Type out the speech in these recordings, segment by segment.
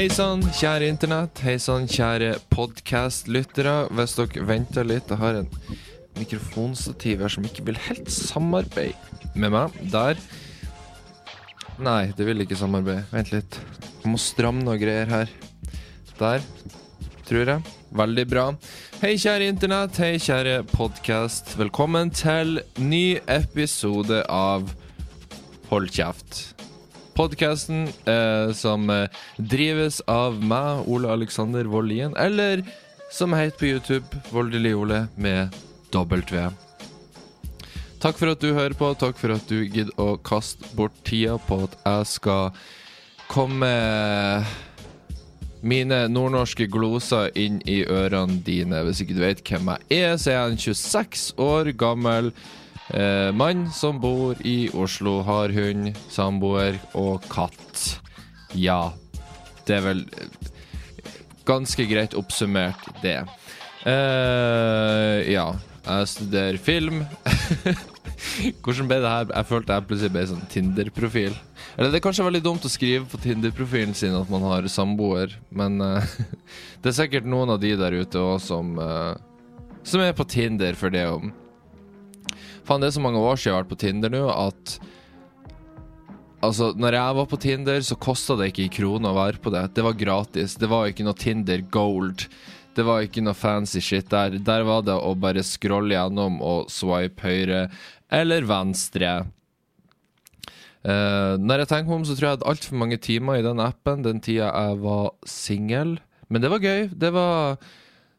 Hei sann, kjære internett. Hei sann, kjære podkast-lyttere. Hvis dere venter litt, jeg har en mikrofonstativ her som ikke vil helt samarbeide med meg. Der. Nei, det vil ikke samarbeide. Vent litt. Jeg må stramme noe greier her. Der. Tror jeg. Veldig bra. Hei, kjære internett. Hei, kjære podkast. Velkommen til ny episode av Hold kjeft. Podkasten eh, som eh, drives av meg, Ole Alexander Voldien, eller som heter på YouTube, Voldelig Ole med W. Takk for at du hører på, takk for at du gidder å kaste bort tida på at jeg skal komme mine nordnorske gloser inn i ørene dine. Hvis ikke du vet hvem jeg er, så er jeg en 26 år gammel eh, mann som bor i Oslo. Har hund, samboer og katt. Ja, det er vel eh, ganske greit oppsummert, det. Eh, ja, jeg studerer film. Hvordan ble det her? Jeg følte jeg plutselig ble sånn Tinder-profil. Eller det er kanskje veldig dumt å skrive på Tinder-profilen sin at man har samboer, men eh, det er sikkert noen av de der ute òg som eh, Som er på Tinder for det om Faen, det er så mange år siden jeg har vært på Tinder nå at Altså, når jeg var på Tinder, så kosta det ikke i kroner å være på det. Det var gratis. Det var ikke noe Tinder Gold. Det var ikke noe fancy shit der. Der var det å bare scrolle gjennom og swipe høyre eller venstre. Uh, når jeg tenker meg om, så tror jeg jeg hadde altfor mange timer i den appen den tida jeg var singel. Men det var gøy. Det var,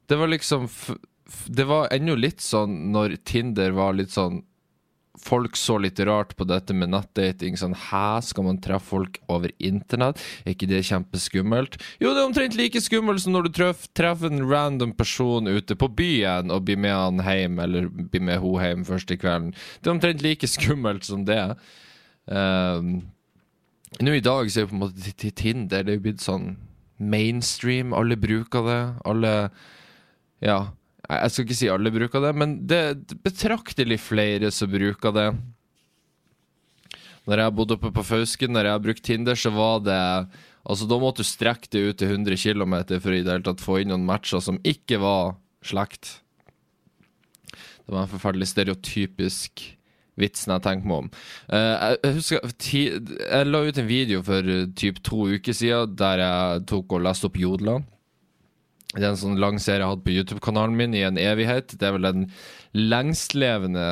det var liksom Det var ennå litt sånn når Tinder var litt sånn Folk så litt rart på dette med nettdating. Sånn, Hæ, skal man treffe folk over internett? Er ikke det kjempeskummelt? Jo, det er omtrent like skummelt som når du treff, treffer en random person ute på byen og blir med han hjem, eller blir med hun hjem første kvelden. Det er omtrent like skummelt som det. Um, nå i dag så er det på en måte Tinder det er jo blitt sånn mainstream. Alle bruker det. Alle Ja. Jeg skal ikke si alle bruker det, men det er betraktelig flere som bruker det. Når jeg bodde oppe på Fausken, når jeg har brukt Tinder, så var det Altså, da måtte du strekke det ut til 100 km for i det hele tatt få inn noen matcher som ikke var slekt. Det var en forferdelig stereotypisk vitsen jeg tenker meg om. Uh, jeg husker Jeg la ut en video for uh, typ to uker siden der jeg tok og leste opp jodlene. Det er en sånn lang serie jeg hatt på YouTube-kanalen min i en evighet. Det er vel den lengstlevende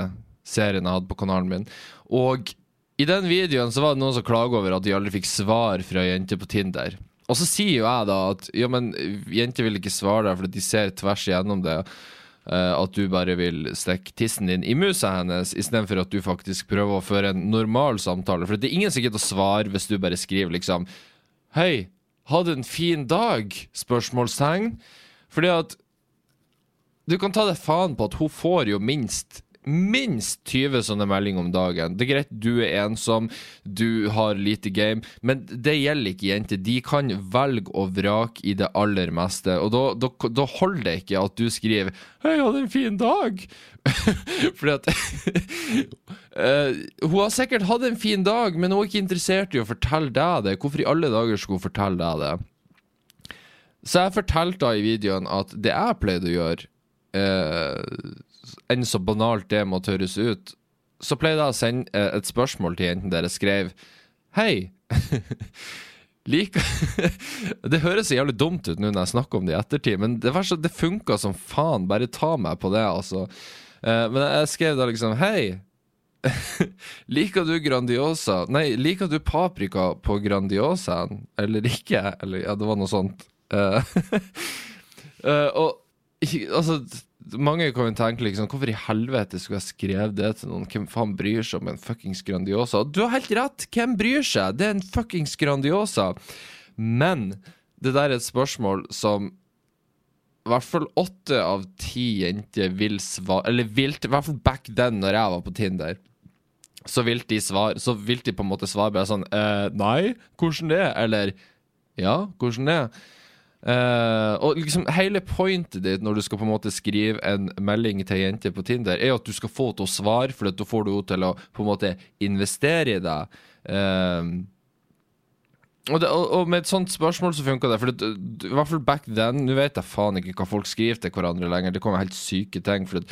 serien jeg hatt på kanalen min. Og i den videoen så var det noen som klager over at de aldri fikk svar fra jenter på Tinder. Og så sier jo jeg da at ja, men jenter vil ikke svare deg fordi de ser tvers igjennom det. Uh, at du bare vil stikke tissen din i musa hennes, istedenfor at du faktisk prøver å føre en normal samtale. For det er ingen som gidder å svare hvis du bare skriver liksom Hei, hadde en fin dag? Spørsmålstegn. Fordi at Du kan ta deg faen på at hun får jo minst Minst 20 sånne meldinger om dagen. Det er greit, du er ensom, du har lite game, men det gjelder ikke jenter. De kan velge og vrake i det aller meste, og da, da, da holder det ikke at du skriver 'Hei, jeg hadde en fin dag'. Fordi at uh, Hun har sikkert hatt en fin dag, men hun er ikke interessert i å fortelle deg det. Hvorfor i alle dager skulle hun fortelle deg det? Så jeg fortalte da i videoen at det jeg pleide å gjøre uh, enn så banalt det måtte høres ut, så pleide jeg å sende eh, et spørsmål til jentene dere skrev Hei. Like Det høres så jævlig dumt ut nå når jeg snakker om det i ettertid, men det, så, det funka som faen. Bare ta meg på det, altså. Uh, men jeg skrev da liksom Hei. liker du Grandiosa Nei, liker du paprika på Grandiosaen eller ikke? Eller ja, det var noe sånt. Uh, altså mange kan jo tenke liksom Hvorfor i helvete skulle jeg skrevet det til noen? Hvem faen bryr seg om en fuckings Grandiosa? Du har helt rett! Hvem bryr seg? Det er en fuckings Grandiosa. Men det der er et spørsmål som i hvert fall åtte av ti jenter vil svare Eller vil, i hvert fall back then, når jeg var på Tinder. Så vil de svare Så vil de på en måte svare bare sånn eh, Nei, hvordan det? Eller Ja, hvordan det? Uh, og liksom Hele pointet ditt når du skal på en måte skrive en melding til ei jente på Tinder, er at du skal få henne til å svare, for da får du henne til å på en måte investere i deg. Uh, og, det, og, og med et sånt spørsmål så funka det. For det, I hvert fall back then Nå vet jeg faen ikke hva folk skriver til hverandre lenger. Det kommer helt syke ting, for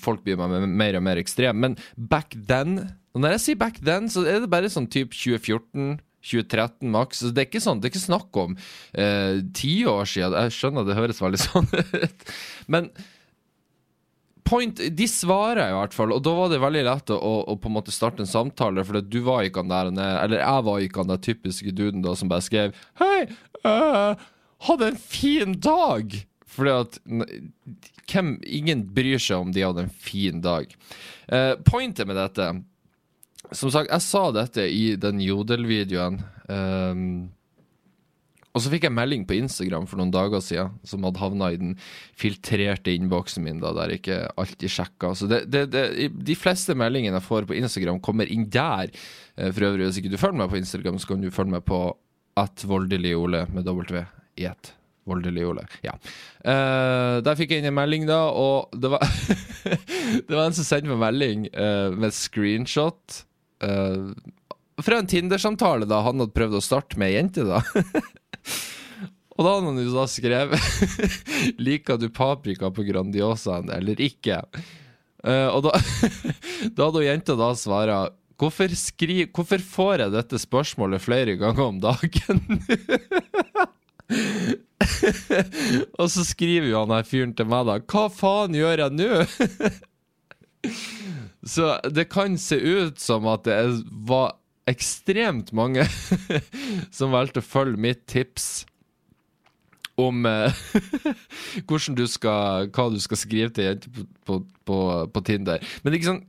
folk blir mer og mer ekstreme. Men back then Og når jeg sier back then, så er det bare sånn type 2014. 2013 maks. Det er ikke sånn, det er ikke snakk om eh, ti eh, år siden. Jeg skjønner det høres veldig sånn ut. Men point, de svarer i hvert fall, og da var det veldig lett å, å på en måte starte en samtale. For du var ikke han der, eller jeg var ikke han der typiske duden da som bare skrev Hei, uh, hadde en fin dag! Fordi at hvem, Ingen bryr seg om de hadde en fin dag. Uh, pointet med dette Som sagt, jeg sa dette i den Jodel-videoen. Um, og så fikk jeg melding på Instagram for noen dager siden som hadde havna i den filtrerte innboksen min, da, der jeg ikke alltid sjekka. Så det, det, det, de fleste meldingene jeg får på Instagram, kommer inn der. Eh, for øvrig, hvis ikke du følger meg på Instagram, så kan du følge meg på at voldelig Ole med W i ett. Voldelig Ole. Ja. Uh, der fikk jeg inn en melding, da, og det var Det var en som sendte meg melding uh, med screenshot. Uh, fra en Tinder-samtale da han hadde prøvd å starte med ei jente, da. Og da hadde han jo da skrevet Liker du paprika på Grandiosaen eller ikke? Uh, og da, da hadde jenta da svara hvorfor, skri, hvorfor får jeg dette spørsmålet flere ganger om dagen? og så skriver jo han her fyren til meg, da. Hva faen gjør jeg nå? Så det kan se ut som at det var ekstremt mange som valgte å følge mitt tips om eh, hvordan du skal, hva du skal skrive til jenter på, på, på, på, Tinder. Men ikke sånn,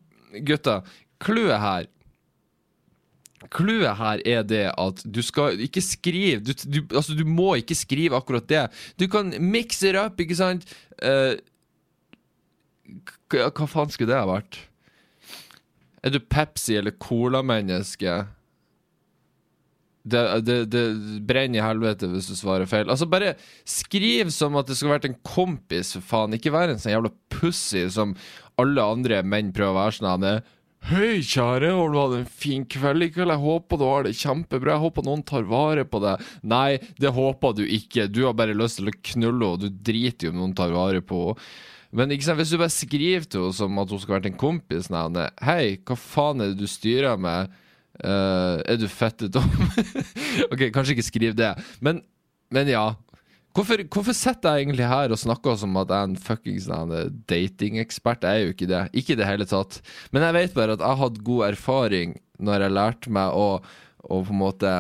gutta, clouet her Clouet her er det at du skal ikke skrive du, du, Altså, du må ikke skrive akkurat det. Du kan mikse det opp, ikke sant? Uh, hva faen skulle det ha vært? Er du Pepsi- eller Cola-menneske? Det, det, det, brenner i helvete hvis du svarer feil. Altså Bare skriv som at det skulle vært en kompis, for faen. Ikke være en sånn jævla pussy som alle andre menn prøver å være sånn. Hei, kjære, har du hatt en fin kveld i kveld? Jeg håper du har det kjempebra. Jeg håper noen tar vare på deg. Nei, det håper du ikke. Du har bare lyst til å knulle henne, du driter jo om noen tar vare på henne. Men sant, hvis du bare skriver til henne som at hun skal vært en kompis Nei, Hei, hva faen er det du styrer med? Uh, er du fettet om? ok, kanskje ikke skriv det. Men, men ja. Hvorfor, hvorfor, sitter jeg egentlig her og snakker som at jeg er en fuckings datingekspert? Jeg er jo ikke det. Ikke i det hele tatt. Men jeg vet bare at jeg hadde god erfaring når jeg lærte meg å, å på en måte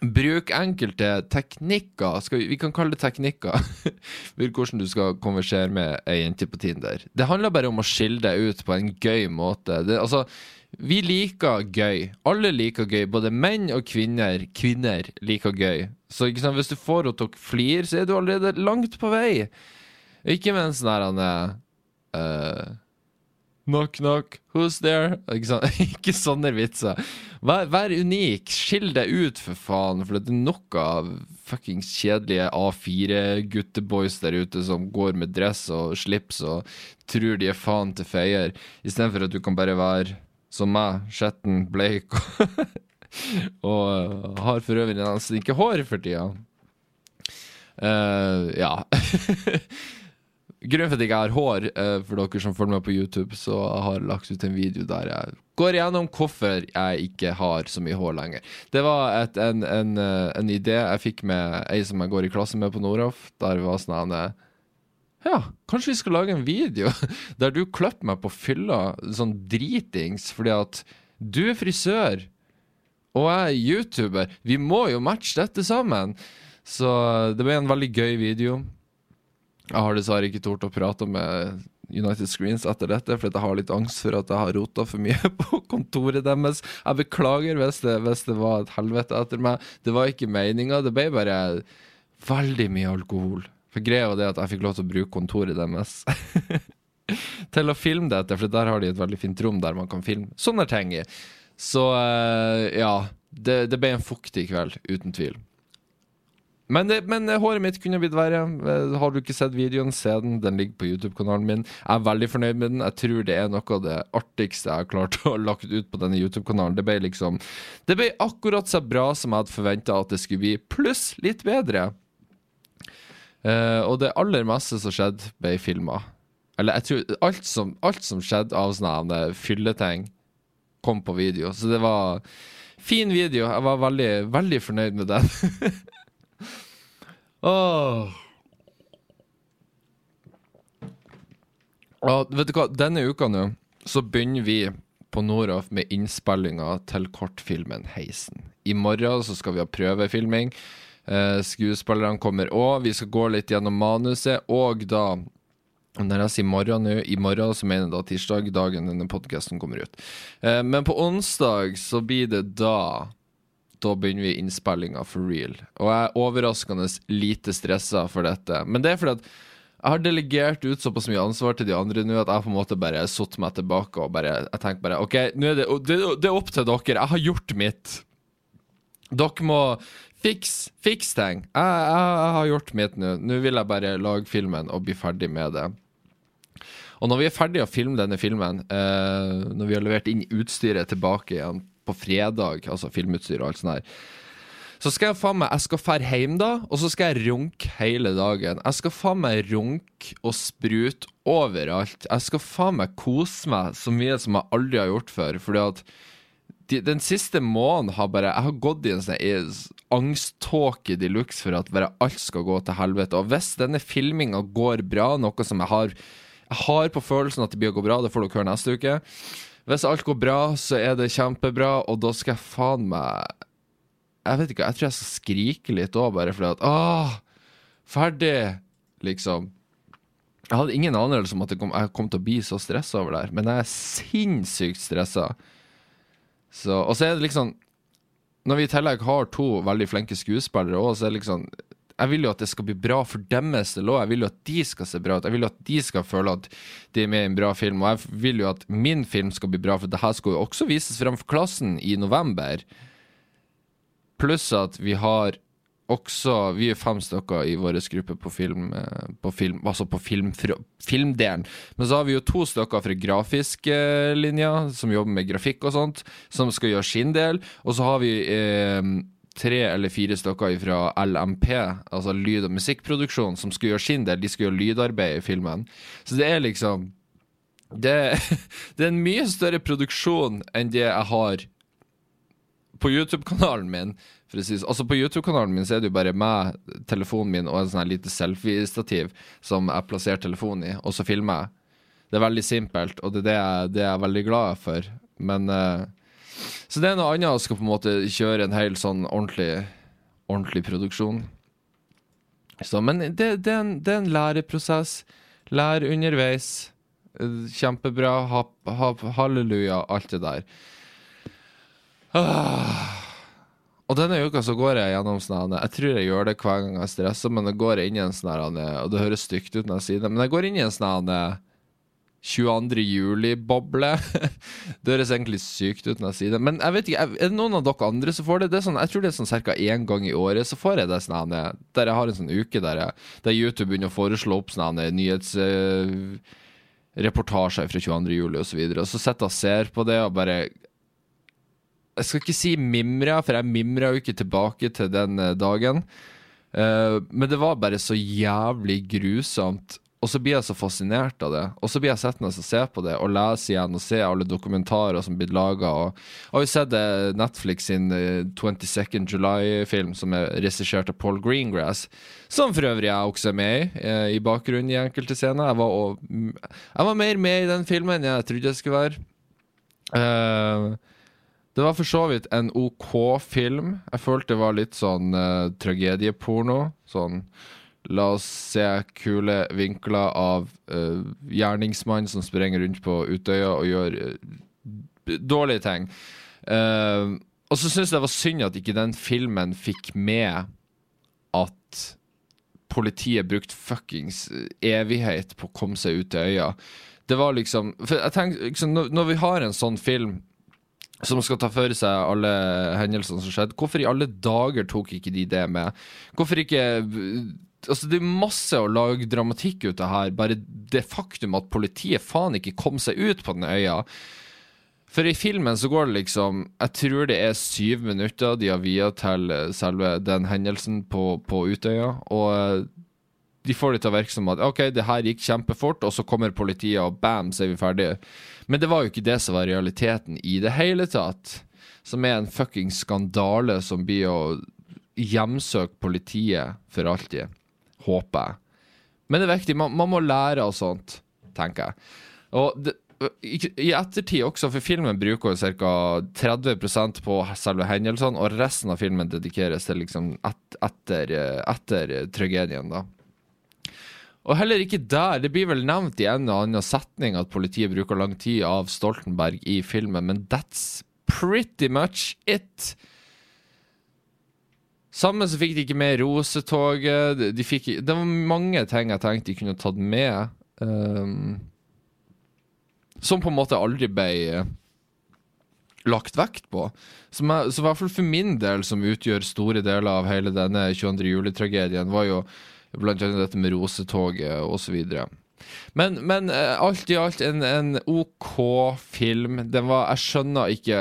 Bruk enkelte teknikker, vi, vi, kan kalle det teknikker, hvordan du skal konversere med ei jente på Tinder. Det handler bare om å skille deg ut på en gøy måte. Det, altså, vi liker gøy. Alle liker gøy. Både menn og kvinner. Kvinner liker gøy. Så sant, hvis du får henne til å flire, så er du allerede langt på vei. Ikke med en sånn her uh, Knock, knock, who's there? Ikke, ikke sånne vitser. Vær, vær, unik. Skill deg ut, for faen. For det er nok av fuckings kjedelige A4-gutteboys der ute som går med dress og slips og tror de er faen til feier, istedenfor at du kan bare være som meg, skjetten, bleik og uh, har for øvrig nesten ikke hår for tida. Uh, ja. Grunnen for at jeg ikke har hår, uh, for dere som følger meg på YouTube, så jeg har lagt ut en video der jeg går gjennom hvorfor jeg ikke har så mye hår lenger. Det var et, en, en, en, idé jeg fikk med ei som jeg går i klasse med på Nordhoff, Der var sånn ja, kanskje vi skal lage en video der du klipper meg på fylla, sånn dritings, fordi at du er frisør, og jeg er YouTuber. Vi må jo matche dette sammen. Så det ble en veldig gøy video. Jeg har dessverre ikke tort å prate med United Screens etter dette, fordi jeg har litt angst for at jeg har rota for mye på kontoret deres. Jeg beklager hvis det, hvis det var et helvete etter meg. Det var ikke meninga. Det ble bare veldig mye alkohol. For greia var det at jeg fikk lov til å bruke kontoret deres til å filme dette, for der har de et veldig fint rom der man kan filme sånne ting i. Så uh, ja, det, det, ble en fuktig kveld, uten tvil. Men, men eh, håret mitt kunne blitt verre. Eh, Har du ikke sett videoen, se den. Den ligger på YouTube-kanalen min. Jeg er veldig fornøyd med den. Jeg tror det er noe av det artigste jeg har klart å ha lagt ut på denne YouTube-kanalen. Det ble liksom Det ble akkurat så bra som jeg hadde forventa at det skulle bli, pluss litt bedre. Uh, og det aller meste som skjedde, ble filma. Eller jeg tror alt som, alt som skjedde av sånne fylleting, kom på video. Så det var fin video. Jeg var veldig, veldig fornøyd med den. Åh. Og vet du hva, denne uka nå så begynner vi på Noroff med innspillinga til kortfilmen Heisen. I morgen så skal vi ha prøvefilming. Eh, skuespillerne kommer òg. Vi skal gå litt gjennom manuset, og da når jeg sier morgen nå, i morgen så mener jeg da tirsdag, dagen denne podkasten kommer ut. Eh, men på onsdag så blir det da Da begynner vi innspillinga for real. Og jeg er overraskende lite stressa for dette. Men det er fordi at jeg har delegert ut såpass mye ansvar til de andre nå at jeg på en måte bare satt meg tilbake og bare Jeg tenker bare OK, nå er det, det, det er opp til dere. Jeg har gjort mitt. Dere må fikse fiks ting. Jeg, jeg, jeg har gjort mitt nå. Nå vil jeg bare lage filmen og bli ferdig med det. Og når vi er ferdig å filme denne filmen, eh, når vi har levert inn utstyret tilbake igjen på fredag, altså filmutstyr og alt sånt der. så skal jeg faen meg Jeg skal fære hjem da, og så skal jeg runke hele dagen. Jeg skal faen meg runke og sprute overalt. Jeg skal faen meg kose meg så mye som jeg aldri har gjort før. Fordi at de, den siste måneden har bare Jeg har gått i en sånn angsttåke de luxe for at bare alt skal gå til helvete. Og hvis denne filminga går bra, noe som jeg har Jeg har på følelsen at det blir å gå bra, det får dere høre neste uke. Hvis alt går bra, så er det kjempebra, og da skal jeg faen meg Jeg vet ikke, jeg tror jeg skal skrike litt òg, bare fordi at Åh, ferdig! Liksom. Jeg hadde ingen anelse om at kom, jeg kom til å bli så stressa over det her, men jeg er sinnssykt stressa. Og så er det liksom Når vi i tillegg har to veldig flinke skuespillere òg, så er det liksom Jeg vil jo at det skal bli bra for deres del òg. Jeg vil jo at de skal se bra ut. Jeg vil jo at de skal føle at de er med i en bra film. Og jeg vil jo at min film skal bli bra, for det her skal jo også vises frem for klassen i november. Pluss at vi har også Vi er fem stykker i vår gruppe på film, eh, på film altså på film, filmdelen. Men så har vi jo to stykker fra grafisk eh, som jobber med grafikk og sånt, som skal gjøre sin del. Og så har vi eh, tre eller fire stykker fra LMP, altså lyd- og musikkproduksjon, som skal gjøre sin del. De skal gjøre lydarbeid i filmen. Så det er liksom det, det er en mye større produksjon enn det jeg har på YouTube-kanalen min. Si, altså På YouTube-kanalen min så er det jo bare meg, telefonen min og en sånn her lite selfie-stativ som jeg plasserer telefonen i, og så filmer jeg. Det er veldig simpelt, og det er det jeg, det er jeg veldig glad for. Men uh, Så det er noe annet å skal på en måte kjøre en hel sånn ordentlig, ordentlig produksjon. Så, men det, det, er en, det er en læreprosess. Lær underveis. Kjempebra. Ha, ha, halleluja, alt det der. Ah. Og denne uka så går jeg gjennom sånn Jeg tror jeg gjør det hver gang jeg stresser, men det går inn i en sånn Og det høres stygt ut når jeg sier det, men jeg går inn i en sånn 22. juli-boble. det høres egentlig sykt ut når jeg sier det. Men jeg vet ikke, er det noen av dere andre som får det? det sånn, jeg tror det er sånn ca. én gang i året så får jeg det sånn der jeg har en sånn uke der, jeg, der YouTube begynner å foreslå opp sånne nyhets... Uh, reportasjer fra 22. juli osv. Og, så og så sitter jeg og ser på det og bare jeg skal ikke si mimra, for jeg mimra jo ikke tilbake til den eh, dagen. Uh, men det var bare så jævlig grusomt. Og så blir jeg så fascinert av det. Og så blir jeg sittende og se på det og lese igjen og se alle dokumentarer som blir laga. Jeg har jo sett eh, Netflix sin 22nd July-film som er regissert av Paul Greengrass. Som for øvrig jeg også er med i, i bakgrunnen i enkelte scener. Jeg var, og, jeg var mer med i den filmen enn jeg trodde jeg skulle være. Uh, det var for så vidt en OK film. Jeg følte det var litt sånn uh, tragedieporno. Sånn La oss se kule vinkler av uh, gjerningsmann som sprenger rundt på Utøya og gjør uh, dårlige ting. Uh, og så syns jeg det var synd at ikke den filmen fikk med at politiet brukte fuckings evighet på å komme seg ut til øya. Det var liksom tenker, liksom, når, når vi har en sånn film som skal ta for seg alle hendelsene som skjedde. Hvorfor i alle dager tok ikke de det med? Hvorfor ikke Altså, det er masse å lage dramatikk ut av her. Bare det faktum at politiet faen ikke kom seg ut på den øya. For i filmen så går det liksom Jeg tror det er syv minutter de har via til selve den hendelsen på, på Utøya. Og de får det til å virke som at OK, det her gikk kjempefort, og så kommer politiet, og bam, så er vi ferdige. Men det var jo ikke det som var realiteten i det hele tatt. Som er en fucking skandale som blir å hjemsøke politiet for alltid. Håper jeg. Men det er viktig. Man, man må lære av sånt, tenker jeg. Og det, i ettertid også, for filmen bruker jo ca. 30% på selve hendelsene, og resten av filmen dedikeres til liksom et, etter, etter tragedien, da. Og heller ikke der. Det blir vel nevnt i en og annen setning at politiet bruker lang tid av Stoltenberg i filmen, men that's pretty much it. Sammen så fikk de ikke med Rosetoget. De fikk, det var mange ting jeg tenkte de kunne tatt med. Um, som på en måte aldri ble uh, lagt vekt på. Som, jeg, så i hvert fall for min del, som utgjør store deler av hele denne 22. juli-tragedien, var jo Blant annet dette med rosetoget osv. Men, men uh, alt i alt en, en OK film. Den var Jeg skjønner ikke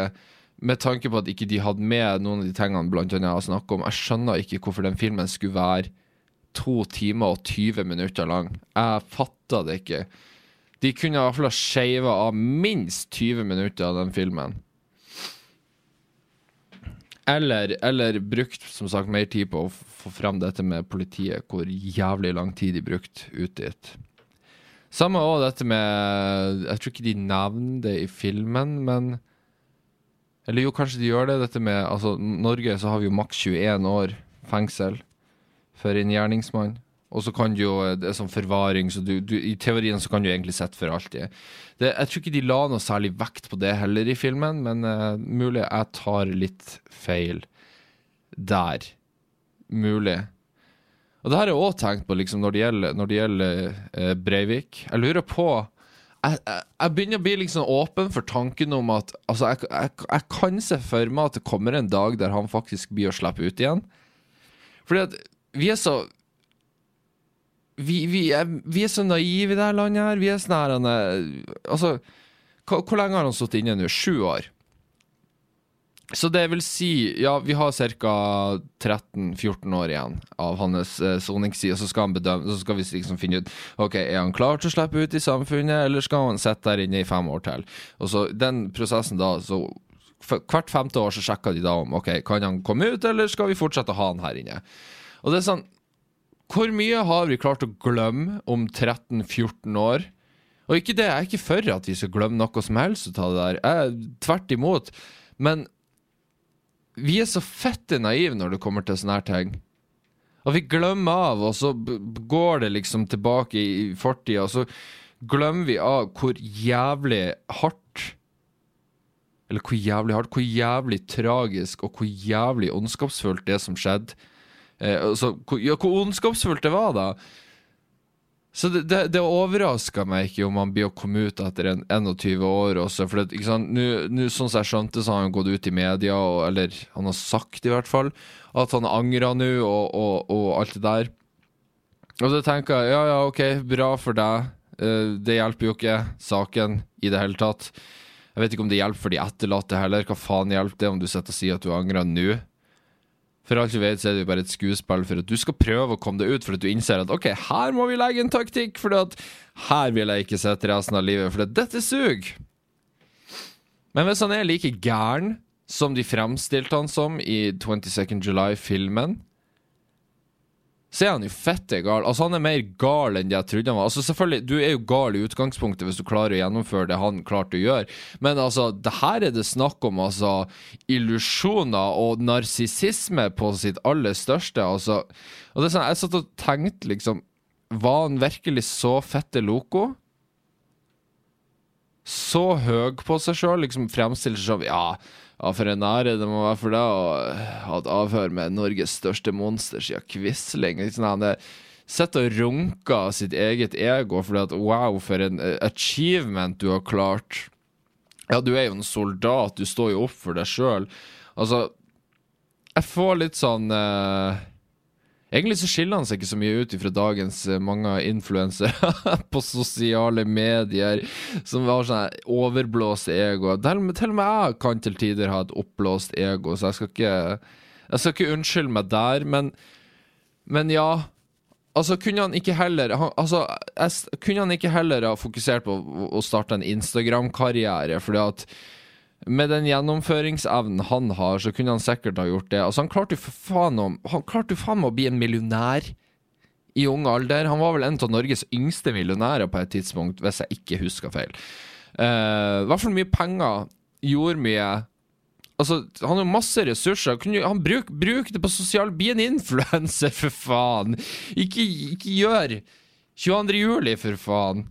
med tanke på at ikke de hadde med noen av de tingene blant annet jeg har snakket om, jeg skjønner ikke hvorfor den filmen skulle være to timer og 20 minutter lang. Jeg fatter det ikke. De kunne i hvert fall ha skeiva av minst 20 minutter av den filmen. Eller, eller, brukt som sagt mer tid på å få fram dette med politiet, hvor jævlig lang tid de brukte ut dit. Samme òg dette med Jeg tror ikke de nevner det i filmen, men Eller jo, kanskje de gjør det. Dette med Altså, Norge så har vi jo maks 21 år fengsel for en gjerningsmann. Og så kan du jo Det er sånn forvaring, så du, du, i teorien så kan du egentlig sitte for alltid. Det, jeg tror ikke de la noe særlig vekt på det heller i filmen, men uh, mulig jeg tar litt feil der. Mulig. Og det har jeg òg tenkt på liksom, når det gjelder, når det gjelder uh, Breivik. Jeg lurer på jeg, jeg, begynner å bli liksom åpen for tanken om at altså, jeg, jeg, kan se for meg at det kommer en dag der han faktisk blir å slippe ut igjen. Fordi at vi er så vi, vi, er, vi, er, så naive i dette landet her. Vi er sånn her Altså, hvor, hvor lenge har han sittet inne nå? Sju år. Så det vil si, ja, vi har ca. 13-14 år igjen av hans eh, soningstid, og så skal bedømme, så skal vi liksom finne ut Ok, er han klar til å slippe ut i samfunnet, eller skal han sitte der inne i fem år til? Og så den prosessen da, så Hvert femte år så sjekker de da om ok, kan han komme ut, eller skal vi fortsette å ha han her inne. Og det er sånn hvor mye har vi klart å glemme om 13-14 år? Og ikke det, jeg er ikke for at vi skal glemme noe som helst ut av det der. Jeg, tvert imot. Men vi er så fette naive når det kommer til sånne her ting. Og vi glemmer av, og så går det liksom tilbake i fortida, og så glemmer vi av hvor jævlig hardt Eller hvor jævlig hardt, hvor jævlig tragisk og hvor jævlig ondskapsfullt det som skjedde Eh, så, ja, hvor ondskapsfullt det var, da. Så det, det, det overraska meg ikke om han blir å komme ut etter en 21 år også. For det, nå, sånn som jeg skjønte, så har han gått ut i media, og, eller han har sagt i hvert fall, at han angrer nå, og, og, og, alt det der. Og så tenker jeg ja, ja, ok, bra for deg. Uh, det hjelper jo ikke saken i det hele tatt. Jeg vet ikke om det hjelper for de etterlatte heller. Hva faen hjelper det om du sitter og sier at du angrer nå? For alt du vet, så er det jo bare et skuespill for at du skal prøve å komme deg ut, for at du innser at ok, her må vi legge en taktikk, for at her vil jeg ikke sitte resten av livet, for at dette suger. Men hvis han er like gæren som de fremstilte han som i 22nd July-filmen, så er han jo fette gal. Altså Han er mer gal enn jeg trodde han var. Altså selvfølgelig, Du er jo gal i utgangspunktet hvis du klarer å gjennomføre det han klarte å gjøre, men altså, det her er det snakk om altså illusjoner og narsissisme på sitt aller største. Altså. Og det er sånn, Jeg satt og tenkte, liksom Var han virkelig så fette loco? Så høy på seg sjøl, liksom fremstiller seg som Ja ja, for en ære det må være for deg å ha et avhør med Norges største monster siden Quisling. Liksom, han sitter og runker sitt eget ego fordi at wow, for en achievement du har klart. Ja, du er jo en soldat, du står jo opp for deg sjøl. Altså, jeg får litt sånn uh, Egentlig så skiller han seg ikke så mye ut fra dagens uh, mange influensere på sosiale medier som har sånn overblåst ego. Til, til, og med jeg kan til tider ha et oppblåst ego, så jeg skal ikke Jeg skal ikke unnskylde meg der, men, men ja. Altså, kunne han ikke heller han, altså, jeg, Kunne han ikke heller ha fokusert på å, å starte en Instagram-karriere, fordi at med den gjennomføringsevnen han har, så kunne han sikkert ha gjort det. Altså, han klarte jo for faen om, Han klarte jo faen meg å bli en millionær i ung alder. Han var vel en av Norges yngste millionærer på et tidspunkt, hvis jeg ikke husker feil. Uh, I hvert fall mye penger. Gjorde mye. Altså, Han har masse ressurser. Han bruk, bruk det på sosial Bli en influenser, for faen! Ikke, ikke gjør 22. juli, for faen!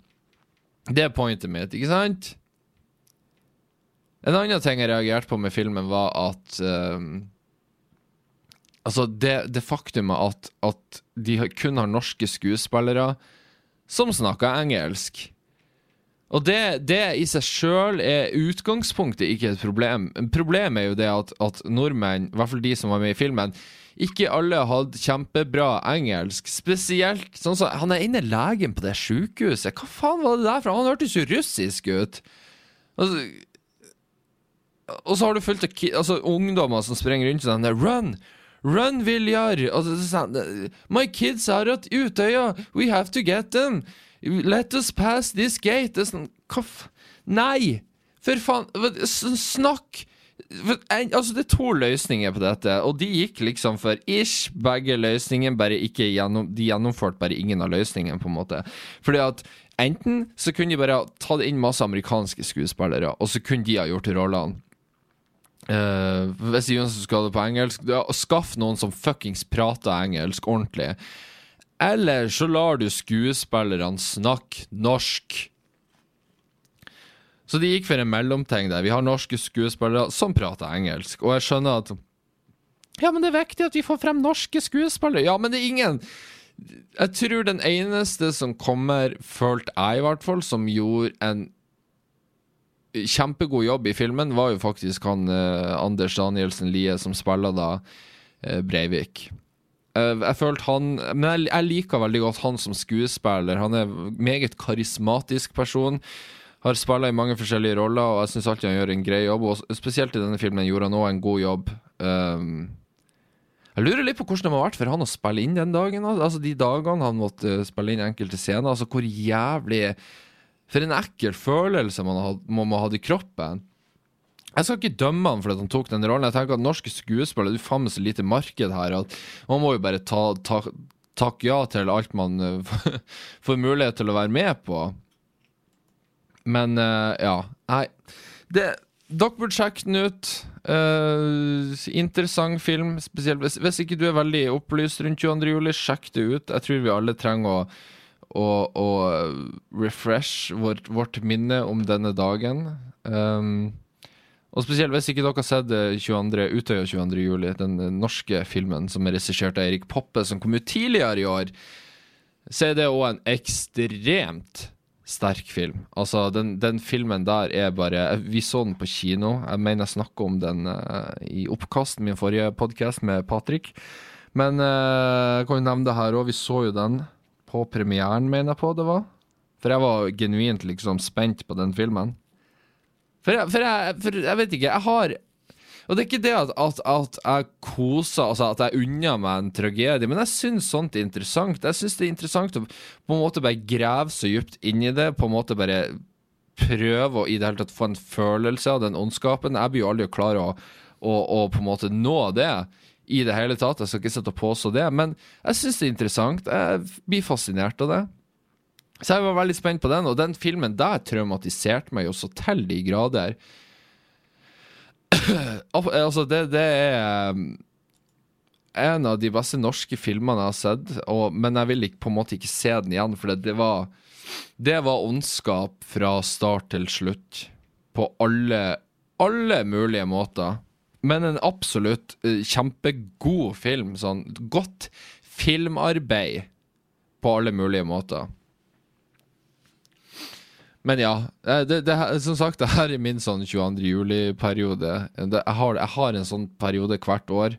Det er pointet mitt, ikke sant? En annen ting jeg reagerte på med filmen, var at um, Altså, det, det faktumet at, at, de kun har norske skuespillere som snakker engelsk. Og det, det i seg sjøl er utgangspunktet ikke et problem. Problemet er jo det at, at, nordmenn, i hvert fall de som var med i filmen, ikke alle hadde kjempebra engelsk. Spesielt sånn som Han er inne legen på det sjukehuset. Hva faen var det der for? Han hørtes jo russisk ut. Altså og så har du fulgt altså, ungdommer som sprenger rundt sånn der Run! Run, Viljar! My kids are at Utøya! We have to get them! Let us pass this gate! Det er sånn Hva Nei! For faen! Snakk! Altså, det er to løsninger på dette, og de gikk liksom for ish begge løsningene, bare ikke gjennom, de gjennomførte bare ingen av løsningene, på en måte. Fordi at enten så kunne de bare tatt inn masse amerikanske skuespillere, og så kunne de ha gjort rollene. Uh, hvis de skal det på engelsk, ja, skaff noen som fuckings prater engelsk ordentlig. Eller så lar du skuespillerne snakke norsk. Så de gikk for en mellomting der. Vi har norske skuespillere som prater engelsk. Og jeg skjønner at Ja, men det er viktig at vi får frem norske skuespillere. Ja, men det er ingen Jeg tror den eneste som kommer, følte jeg i hvert fall, som gjorde en kjempegod jobb i filmen var jo faktisk han eh, Anders Danielsen Lie, som spiller da eh, Breivik. Eh, jeg følte han Men jeg, jeg, liker veldig godt han som skuespiller. Han er meget karismatisk person. Har spilla i mange forskjellige roller, og jeg syns alltid han gjør en grei jobb. Og spesielt i denne filmen gjorde han òg en god jobb. Um, jeg lurer litt på hvordan det må ha vært for han å spille inn den dagen. Altså De dagene han måtte spille inn enkelte scener. Altså Hvor jævlig for en ekkel følelse man må, må ha i kroppen. Jeg skal ikke dømme han fordi han tok den rollen. Jeg tenker at Norske skuespillere, du faen meg så lite marked her at man må jo bare ta, ta, takke ja til alt man får mulighet til å være med på. Men uh, ja, nei det, Dere burde sjekke den ut. Uh, interessant film. Spesielt hvis, hvis, ikke du er veldig opplyst rundt 22. juli, sjekk det ut. Jeg tror vi alle trenger å og, og refresh vårt, vårt, minne om denne dagen. Um, og spesielt hvis ikke dere har sett 22, Utøya 22. juli, den norske filmen som er regissert av Erik Poppe, som kom ut tidligere i år, så er det òg en ekstremt sterk film. Altså, den, den, filmen der er bare Vi så den på kino. Jeg mener jeg snakka om den uh, i Oppkast, min forrige podkast med Patrick. Men uh, jeg kan jo nevne det her òg. Vi så jo den på premieren, mener jeg på det var. For jeg var genuint liksom spent på den filmen. For jeg, for jeg, for jeg vet ikke, jeg har Og det er ikke det at, at, at jeg koser, altså at jeg unner meg en tragedie, men jeg syns sånt er interessant. Jeg syns det er interessant å på en måte bare grave så dypt inn i det, på en måte bare prøve å i det hele tatt få en følelse av den ondskapen. Jeg blir jo aldri klar å, å, å på en måte nå det i det hele tatt. Jeg skal ikke sitte og påstå det, men jeg syns det er interessant. Jeg blir fascinert av det. Så jeg var veldig spent på den, og den filmen der traumatiserte meg jo så til de grader. altså, det, det, er um, en av de beste norske filmene jeg har sett, og, men jeg vil ikke, på en måte ikke se den igjen, for det, det var Det var ondskap fra start til slutt. På alle, alle mulige måter. Men en absolutt uh, kjempegod film. Sånn godt filmarbeid på alle mulige måter. Men ja, eh, det, det, som sagt, det her er min sånn 22. juli-periode. Jeg, har- jeg har en sånn periode hvert år.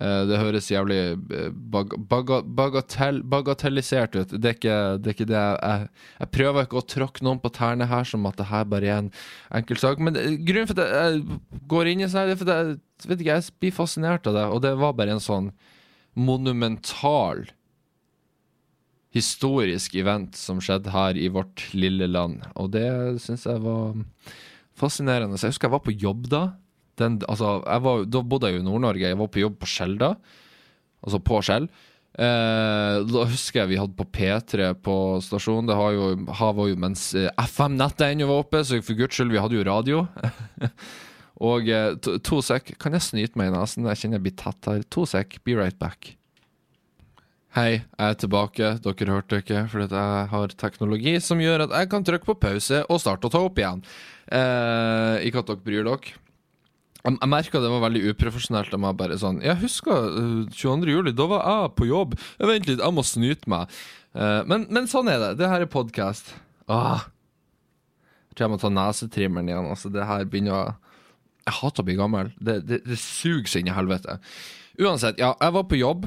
Eh, Det høres jævlig eh, bag, baga, bagatell, bagatellisert ut. Det er ikke det, er ikke det jeg, jeg prøver ikke å tråkke noen på tærne her som at det her bare er en enkel sak. Men grunnen for at jeg går inn i sånn her, er jeg, vet ikke, jeg blir fascinert av det. Og det var bare en sånn monumental historisk event som skjedde her i vårt lille land. Og det syns jeg var fascinerende. Så jeg husker jeg var på jobb da. Den, altså, var, da bodde jeg jo i Nord-Norge. Jeg var på jobb på Skjell da. Altså på Skjell. Eh, da husker jeg vi hadde på P3 på stasjonen. Det har jo, har jo mens eh, FM-nettet ennå var oppe, så for guds skyld, vi hadde jo radio. Og eh, to, to sek. Kan jeg snyte meg i nesen? Jeg kjenner jeg blir tett her. To sek. Be right back. Hei, jeg er tilbake. Dere hørte ikke, fordi jeg har teknologi som gjør at jeg kan trykke på pause og starte å ta opp igjen. Eh, ikke at dere bryr dere. Jeg, jeg merka det var veldig uprofesjonelt av meg bare sånn Jeg husker uh, 22. juli, da var jeg på jobb. Jeg Vent litt, jeg må snyte meg. Eh, men, men sånn er det. Det her er podkast. Ah. Jeg tror jeg må ta nesetrimmeren igjen. Altså, det her begynner å Jeg hater å bli gammel. Det, det, det suger seg inn i helvete. Uansett, ja, jeg var på jobb.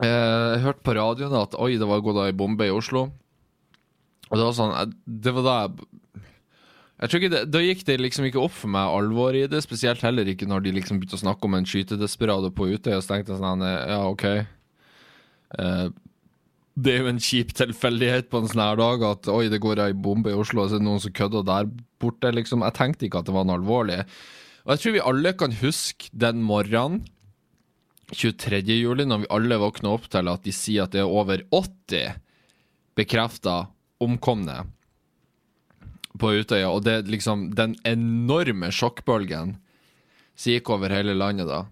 Eh, jeg hørte på radioen at oi, det var gått ei bombe i Oslo. Og det var sånn Det var da jeg jeg tror ikke det, Da gikk det liksom ikke opp for meg alvoret i det, spesielt heller ikke når de liksom begynte å snakke om en skytedesperado på Utøya, så tenkte jeg sånn Ja, OK. Eh, det er jo en kjip tilfeldighet på en sånn her dag at oi, det går ei bombe i Oslo, og så er det noen som kødder der borte, liksom. Jeg tenkte ikke at det var noe alvorlig. Og jeg tror vi alle kan huske den morgenen 23. juli, når vi alle våkner opp til at de sier at det er over 80 bekrefta omkomne på Utøya, og det er liksom den enorme sjokkbølgen som gikk over hele landet da.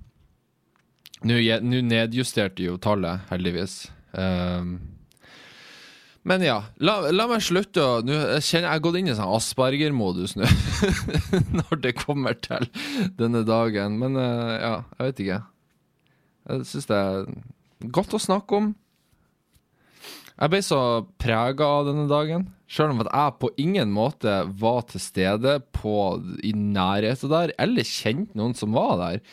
Nå nedjusterte jo tallet, heldigvis. Ehm, men ja, la, la meg slutte å Jeg kjenner jeg har gått inn i sånn Asperger-modus nå, når det kommer til denne dagen. Men eh, ja, jeg vet ikke. Jeg syns det er godt å snakke om. Jeg ble så prega av denne dagen, sjøl om at jeg på ingen måte var til stede på, i nærheten der, eller kjente noen som var der.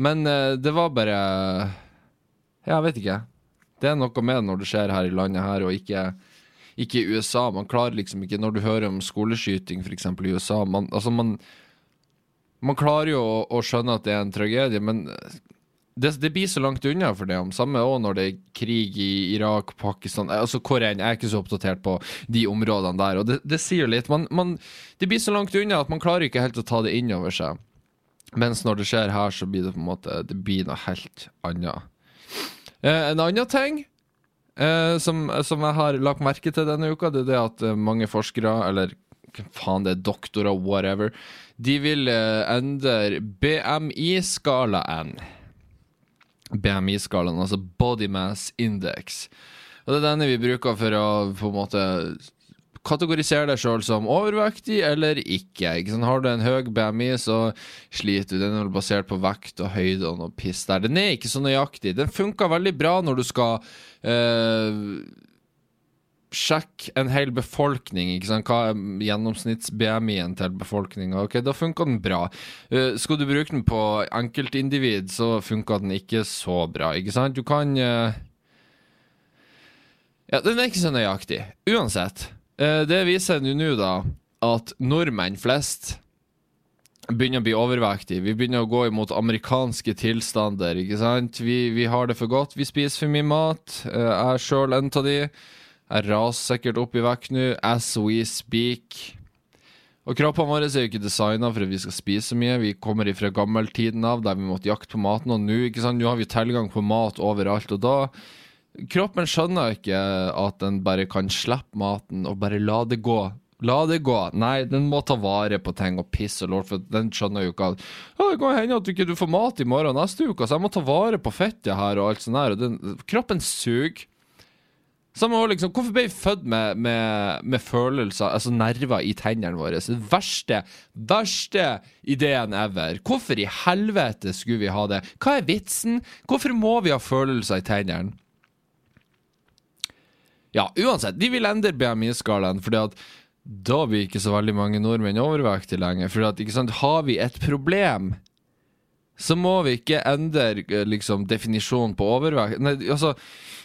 Men eh, det var bare Jeg vet ikke. Det er noe med når det skjer her i landet her, og ikke, i USA. Man klarer liksom ikke Når du hører om skoleskyting, f.eks. i USA man, Altså, man Man klarer jo å, å skjønne at det er en tragedie, men det, det blir så langt unna for det Samme òg når det er krig i Irak, Pakistan Altså hvor enn. Jeg er ikke så oppdatert på de områdene der. Og det, det sier litt. Man, man, det blir så langt unna at man klarer ikke helt å ta det inn over seg. Mens når det skjer her, så blir det på en måte Det blir noe helt annet. Eh, en annen ting eh, som, som jeg har lagt merke til denne uka, det er det at eh, mange forskere, eller faen det er doktorer, whatever, de vil endre BMI-skalaen. BMI-skalaen, altså Body Mass Index. Og det er denne vi bruker for å på en måte kategorisere deg sjøl som overvektig eller ikke. ikke sant? Har du en høy BMI, så sliter du. Den er basert på vekt og høyde og noe piss der. Den er ikke så nøyaktig. Den funka veldig bra når du skal eh, sjekke en hel befolkning. ikke sant? Hva er gjennomsnitts-BMI-en til befolkninga? Ok, da funka den bra. Uh, skal du bruke den på enkeltindivid, så funka den ikke så bra. ikke sant? Du kan uh... Ja, den er ikke så nøyaktig. Uansett. Eh, det viser jo nå da at nordmenn flest begynner å bli overvektige. Vi begynner å gå imot amerikanske tilstander, ikke sant? Vi, vi har det for godt. Vi spiser for mye mat. Eh, Jeg er sjøl en av de. Jeg raser sikkert opp i vekt nå, as we speak. Og kroppene våre er jo ikke designa for at vi skal spise så mye. Vi kommer ifra gammeltiden av, der vi måtte jakte på maten, og nå ikke sant? Nå har vi tilgang på mat overalt. Og da Kroppen skjønner ikke at den bare kan slippe maten og bare la det gå. La det gå. Nei, den må ta vare på ting og pisse og lort, for den skjønner jo ikke at det kan hende at du ikke får mat i morgen neste uke, så jeg må ta vare på fettet her og alt sånt der. Den, kroppen suger. Samme år, liksom, Hvorfor ble vi født med, med, med følelser, altså nerver i tennene våre? Den verste, verste ideen ever. Hvorfor i helvete skulle vi ha det? Hva er vitsen? Hvorfor må vi ha følelser i tennene? Ja, uansett, de vil endre BMI-skalaen fordi at da blir ikke så veldig mange nordmenn overvektige lenger. For at, ikke sant, har vi et problem, så må vi ikke endre eh, liksom, definisjonen på overvekt Nei, altså,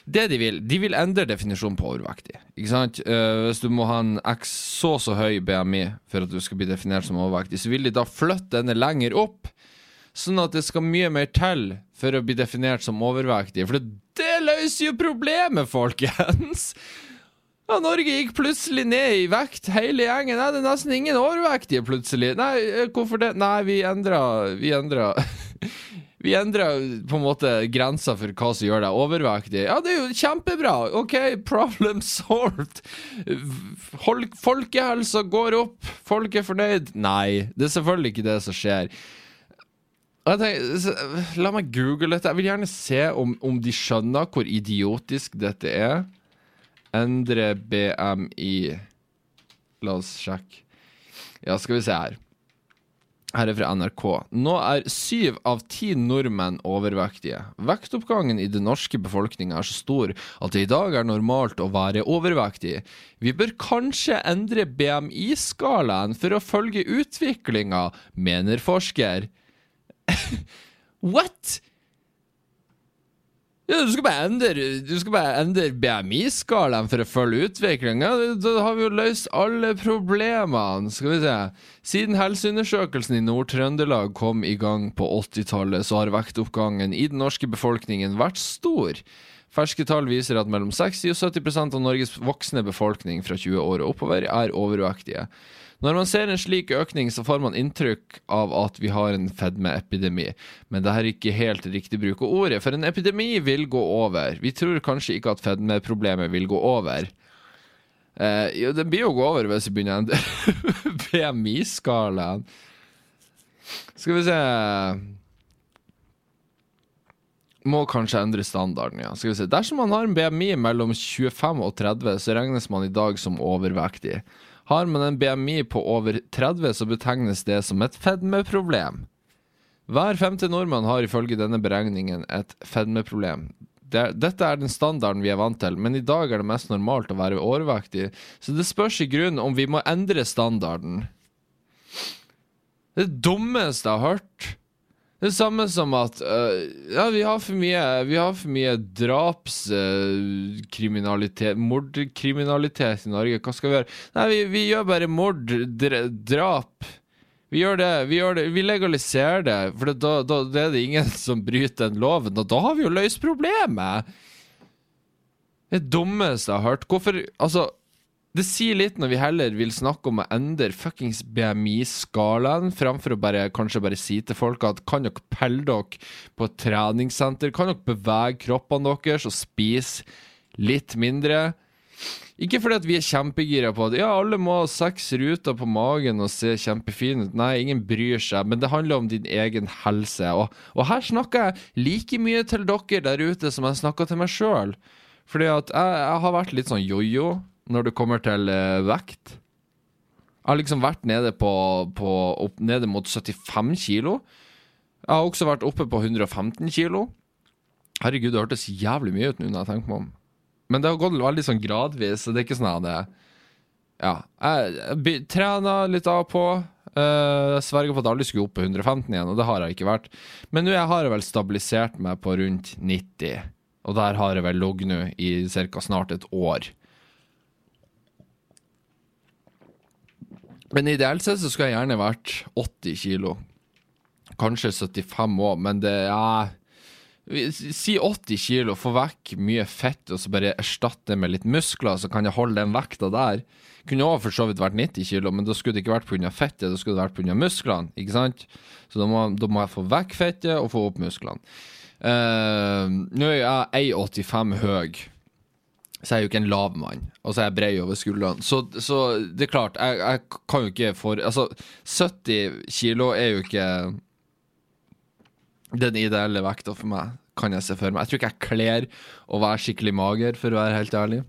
det de vil, de vil endre definisjonen på overvektig. Ikke sant? Uh, hvis du må ha en x så så høy BMI for at du skal bli definert som overvektig, så vil de da flytte denne lenger opp. Sånn at det skal mye mer til for å bli definert som overvektig. For det løser jo problemet, folkens! Ja, Norge gikk plutselig ned i vekt, hele gjengen. Nei, det er nesten ingen overvektige plutselig. Nei, eh, hvorfor det? Nei, vi endra Vi endra Vi endra på en måte grensa for hva som gjør deg overvektig. Ja, det er jo kjempebra! OK, problem solved. Folkehelsa går opp, folk er fornøyd. Nei, det er selvfølgelig ikke det som skjer. Tenker, la meg google dette. Jeg vil gjerne se om, om de skjønner hvor idiotisk dette er. Endre BMI. La oss sjekke. Ja, skal vi se her. Her er fra NRK. Nå er syv av ti nordmenn overvektige. Vektoppgangen i den norske befolkninga er så stor at det i dag er normalt å være overvektig. Vi bør kanskje endre BMI-skalaen for å følge utviklinga, mener forsker. What?! Ja, du skal bare endre, skal bare endre BMI-skalaen for å følge utviklinga. Da har vi jo løst alle problemene. Skal vi se. Siden helseundersøkelsen i Nord-Trøndelag kom i gang på 80-tallet, så har vektoppgangen i den norske befolkningen vært stor. Ferske tall viser at mellom 60 og 70% av Norges voksne befolkning fra 20 år og oppover er overvektige. Når man ser en slik økning, så får man inntrykk av at vi har en fedmeepidemi. Men det er ikke helt riktig bruk av ordet, for en epidemi vil gå over. Vi tror kanskje ikke at fedmeproblemet vil gå over. Eh, jo, det blir jo gå over hvis vi begynner å endre BMI-skalaen. Skal vi se Må kanskje endre standarden, ja. Skal vi se. Dersom man har en BMI mellom 25 og 30, så regnes man i dag som overvektig. Har man en BMI på over 30, så betegnes det som et fedmeproblem. Hver femte nordmann har ifølge denne beregningen et fedmeproblem. Dette er den standarden vi er vant til, men i dag er det mest normalt å være overvektig, så det spørs i grunnen om vi må endre standarden. Det dummeste jeg har hørt. Det samme som at uh, ja, vi har for mye mye drapskriminalitet, uh, mordkriminalitet i Norge. Hva skal vi gjøre? Nei, vi, vi gjør bare mord, drap. Vi gjør det, vi, gjør det, vi legaliserer det, for da, da, da, er det ingen som bryter den loven. Og da har vi jo løst problemet! Det dummeste jeg har hørt. Hvorfor Altså det sier litt når vi heller vil snakke om å endre fuckings BMI-skalaen, framfor å bare, kanskje bare si til folk at kan dere pelle dere på et treningssenter? Kan dere bevege kroppene deres og spise litt mindre? Ikke fordi at vi er kjempegira på at ja, alle må ha seks ruter på magen og se kjempefine ut. Nei, ingen bryr seg, men det handler om din egen helse. Og, og her snakker jeg like mye til dere der ute som jeg snakker til meg sjøl. Fordi at jeg, jeg har vært litt sånn jojo når det kommer til uh, vekt. Jeg har liksom vært nede på, på opp, nede mot 75 kilo. Jeg har også vært oppe på 115 kilo. Herregud, det hørtes jævlig mye ut nå når jeg tenker meg om. Men det har gått veldig sånn gradvis, det er ikke sånn at det Ja. Jeg, trener litt av og på. Uh, jeg sverger på at jeg aldri skulle opp på 115 igjen, og det har jeg ikke vært. Men nå har jeg vel stabilisert meg på rundt 90, og der har jeg vel ligget nå i ca. snart et år. Men ideelt sett så skulle jeg gjerne vært 80 kilo. Kanskje 75 òg, men det er Si 80 kilo, få vekk mye fett og så bare erstatte med litt muskler, så kan jeg holde den vekta der. Kunne òg for så vidt vært 90 kilo, men da skulle det ikke vært pga. fettet, da skulle det vært pga. musklene. ikke sant? Så da må, da må, jeg få vekk fettet og få opp musklene. Uh, nå er jeg 1,85 høy så er jeg jo ikke en lav mann, og så er jeg brei over skuldrene. Så, så, det er klart, jeg, jeg, kan jo ikke for Altså, 70 kilo er jo ikke den ideelle vekta for meg, kan jeg se for meg. Jeg tror ikke jeg kler å være skikkelig mager, for å være helt ærlig.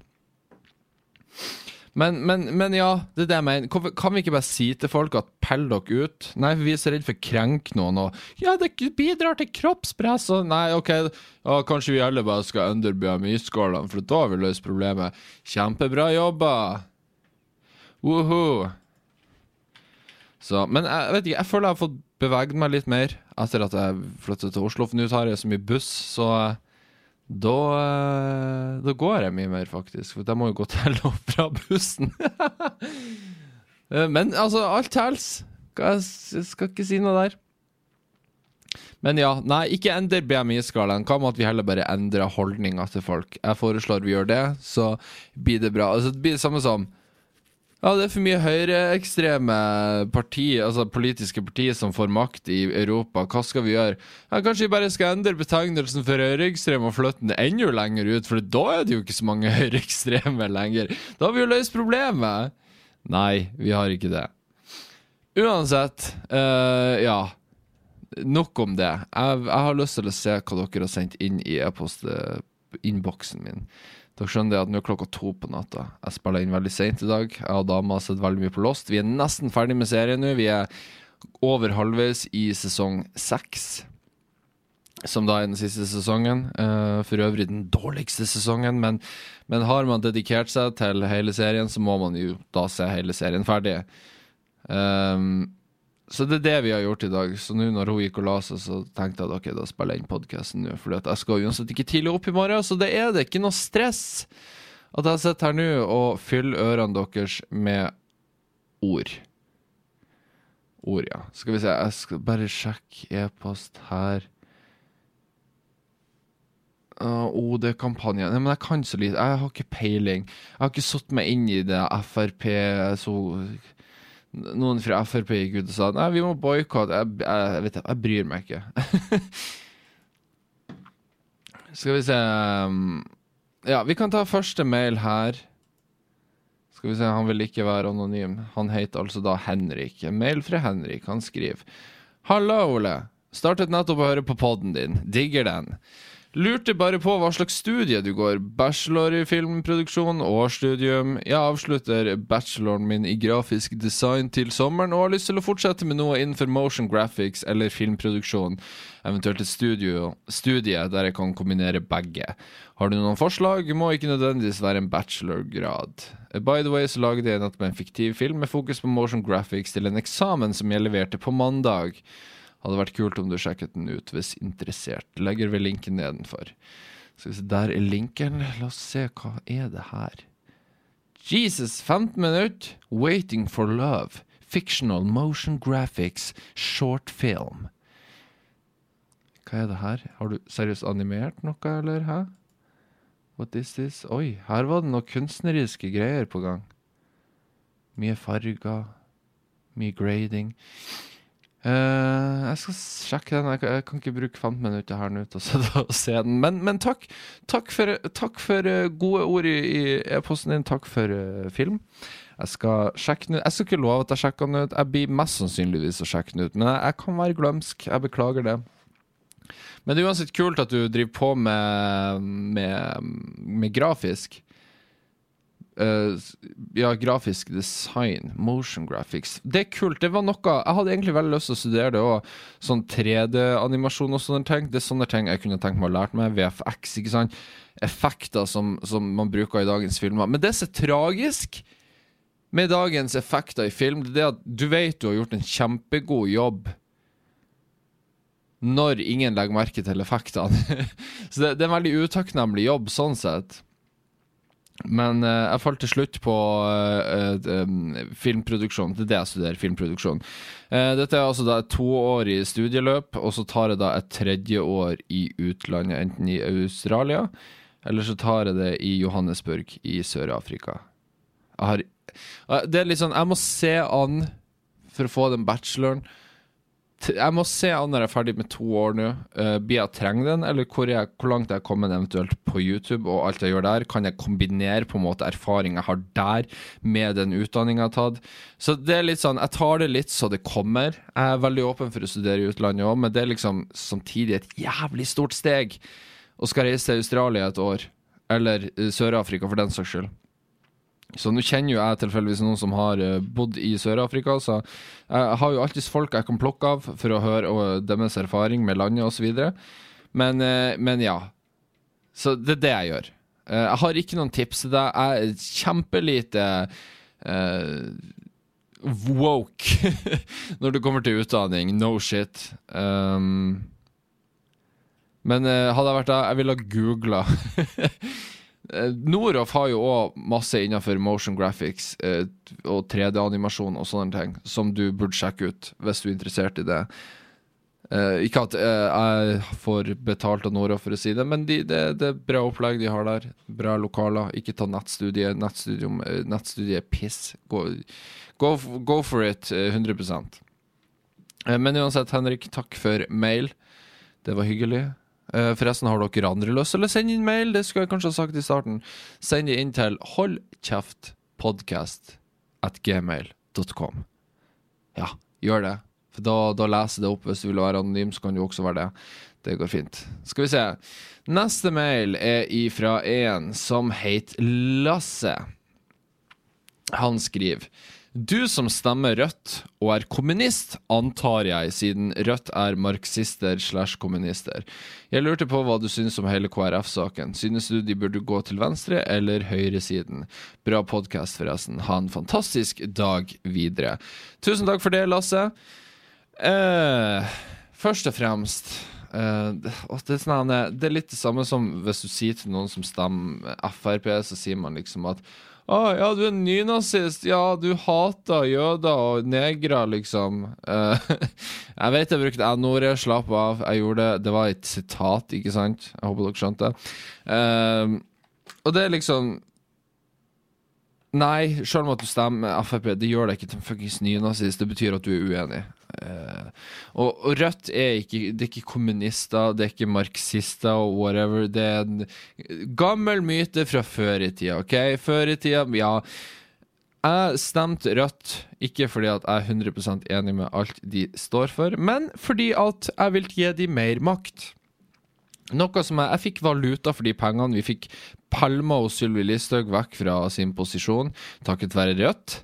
Men, men, men, ja, det er det jeg mener. Hvorfor kan vi ikke bare si til folk at pell dere ut? Nei, for vi er så redd for å krenke noen og Ja, det bidrar til kroppspress og Nei, OK, ja, kanskje vi alle bare skal under BMI-skålene, for da har vi løst problemet. Kjempebra jobba! Woho! Så, men jeg vet ikke, jeg føler jeg har fått beveget meg litt mer etter at jeg flyttet til Oslo. For nå tar jeg så mye buss, så da, eh, da går jeg mye mer, faktisk. For jeg må jo gå til og fra bussen. Eh, men altså, alt telles. Jeg skal ikke si noe der. Men ja, nei, ikke ender BMI-skalaen. Hva med at vi heller bare endrer holdninga til folk? Jeg foreslår vi gjør det, så blir det bra. Altså, det blir det samme som ja, det er for mye høyreekstreme partier, altså politiske partier som får makt i Europa. Hva skal vi gjøre? Ja, kanskje vi bare skal endre betegnelsen for høyreekstrem og flytte den enda lenger ut, for da er det jo ikke så mange høyreekstreme lenger. Da har vi jo løst problemet. Nei, vi har ikke det. Uansett, uh, ja. Nok om det. Jeg, jeg, har lyst til å se hva dere har sendt inn i e-postinnboksen min. Dere skjønner at nå er klokka to på natta. Jeg spiller inn veldig seint i dag. Jeg og dama har sett veldig mye på Lost. Vi er nesten ferdig med serien nå. Vi er over halvveis i sesong seks. Som da er den siste sesongen. Uh, for øvrig den dårligste sesongen. Men, men, har man dedikert seg til hele serien, så må man jo da se hele serien ferdig. Um, så det er det vi har gjort i dag. Så nå når hun gikk og la seg, så tenkte jeg at ok, da spiller jeg inn podkasten nå. For jeg skal uansett ikke tidlig opp i morgen, så det er det ikke noe stress at jeg sitter her nå og fyller ørene deres med ord. Ord, ja. Skal vi se, jeg skal bare sjekke e-post her. Uh, oh, det er kampanjen. Nei, men jeg kan så lite. Jeg har ikke peiling. Jeg har ikke satt meg inn i det Frp så noen fra Frp gikk ut og sa Nei, vi må boikotte. Jeg, jeg, jeg, jeg bryr meg ikke. Skal vi se um, Ja, vi kan ta første mail her. Skal vi se, Han vil ikke være anonym. Han heter altså da Henrik. Mail fra Henrik. Han skriver Hallo, Ole. Startet nettopp å høre på poden din. Digger den. Lurte bare på hva slags studie du går. Bachelor i filmproduksjon, årsstudium. Jeg avslutter bacheloren min i grafisk design til sommeren og har lyst til å fortsette med noe innenfor motion graphics eller filmproduksjon. Eventuelt et studio, studie der jeg kan kombinere begge. Har du noen forslag? Må ikke nødvendigvis være en bachelorgrad. By the way så lagde jeg nettopp en fiktiv film med fokus på motion graphics til en eksamen som jeg leverte på mandag. Hadde vært kult om du sjekket den ut hvis interessert. Legger vi linken nedenfor. Skal vi se, Der er linken. La oss se, hva er det her? Jesus, 15 minutter. Waiting for love. Fictional motion graphics. Short film. Hva er det her? Har du seriøst animert noe, eller hæ? What is this? Oi, her var det noen kunstneriske greier på gang. Mye farger. Mye grading. Uh, jeg skal sjekke den. Jeg, jeg, kan ikke bruke 15 minutter her nå til å se den. Men, men takk, takk, for, takk for uh, gode ord i e-posten din. Takk for uh, film. Jeg skal sjekke den ut. Jeg skal ikke love at jeg sjekker den ut. Jeg blir mest sannsynligvis å sjekke den ut. Men jeg, jeg kan være glømsk. Jeg beklager det. Men det er uansett kult at du driver på med, med, med grafisk. Uh, ja, grafisk design, motion graphics. Det er kult. Det var noe Jeg hadde egentlig veldig lyst til å studere det òg. Sånn 3D-animasjon og sånne ting. Det er sånne ting jeg kunne tenkt meg å lære meg. VFX, ikke sant. Effekter som, som man bruker i dagens filmer. Men det som er tragisk med dagens effekter i film, det er at du vet du har gjort en kjempegod jobb når ingen legger merke til effektene. Så det, det er en veldig utakknemlig jobb sånn sett. Men uh, jeg falt til slutt på uh, uh, filmproduksjon. Det er det jeg studerer, filmproduksjon. dette er altså da et toårig studieløp, og så tar jeg da et tredje år i utlandet, enten i Australia, eller så tar jeg det i Johannesburg i Sør-Afrika. Det er litt sånn Jeg må se an for å få den bacheloren jeg må se an når jeg er ferdig med to år nå. Uh, blir jeg trenger den, eller hvor, jeg, hvor langt jeg er kommet eventuelt på YouTube og alt jeg gjør der? Kan jeg kombinere på en måte erfaring jeg har der, med den utdanninga jeg har tatt? Så det er litt sånn, jeg tar det litt så det kommer. Jeg er veldig åpen for å studere i utlandet òg, men det er liksom samtidig et jævlig stort steg å skal reise til Australia et år. Eller uh, Sør-Afrika, for den saks skyld. Så nå kjenner jo jeg tilfeldigvis noen som har uh, bodd i Sør-Afrika, så jeg har jo alltids folk jeg kan plukke av for å høre deres erfaring med landet osv. Men, uh, men ja. Så det er det jeg gjør. jeg har ikke noen tips til deg. Jeg er kjempelite uh, woke når det kommer til utdanning. No shit. Um, men eh, hadde jeg vært der, jeg ville ha googla Eh, Noroff har jo òg masse innenfor motion graphics eh, og 3D-animasjon og sånne ting, som du burde sjekke ut hvis du er interessert i det. Eh, ikke at eh, jeg får betalt av Noroff for å si det, men de, det, det er bra opplegg de har der. Bra lokaler. Ikke ta nettstudie. Eh, nettstudie er piss. Go, go, go for it, eh, 100 Eh, Men uansett, Henrik, takk for mail. Det var hyggelig. Eh, Forresten, har dere andre lyst til å sende inn mail? Det skulle jeg kanskje ha sagt i starten. Send det inn til holdkjeftpodkast at gmail.com. Ja, gjør det. For da, da leser det opp. Hvis du vil være anonym, så kan du også være det. Det går fint. Skal vi se. Neste mail er ifra en som heter Lasse. Han skriver Du som stemmer Rødt og er kommunist, antar jeg, siden Rødt er marxister slash kommunister. Jeg lurte på hva du syns om hele KrF-saken. Synes du de burde gå til venstre eller høyresiden? Bra podkast, forresten. Ha en fantastisk dag videre. Tusen takk for det, Lasse. Eh, først og fremst eh, det, sånn, det er litt det samme som hvis du sier til noen som stemmer Frp, så sier man liksom at å ja, du er nynazist. Ja, du hater jøder og negre, liksom. Uh, jeg vet jeg brukte n-ordet. Slapp av. Jeg gjorde det. Det var et sitat, ikke sant? Jeg håper dere skjønte. Eh, og det er liksom Nei, selv om at du stemmer Frp, det gjør deg ikke til en fuckings nynazist. Det betyr at du er uenig. Eh, og, og Rødt er ikke, det er ikke kommunister, det er ikke marxister og whatever. Det er en gammel myte fra før i tida, OK? Før i tida, ja. Jeg stemte Rødt ikke fordi at jeg er 100 enig med alt de står for, men fordi at jeg vil gi dem mer makt. Noe som jeg, jeg fikk valuta for de pengene. Vi fikk Palma og Sylvi Listhaug vekk fra sin posisjon takket være Rødt.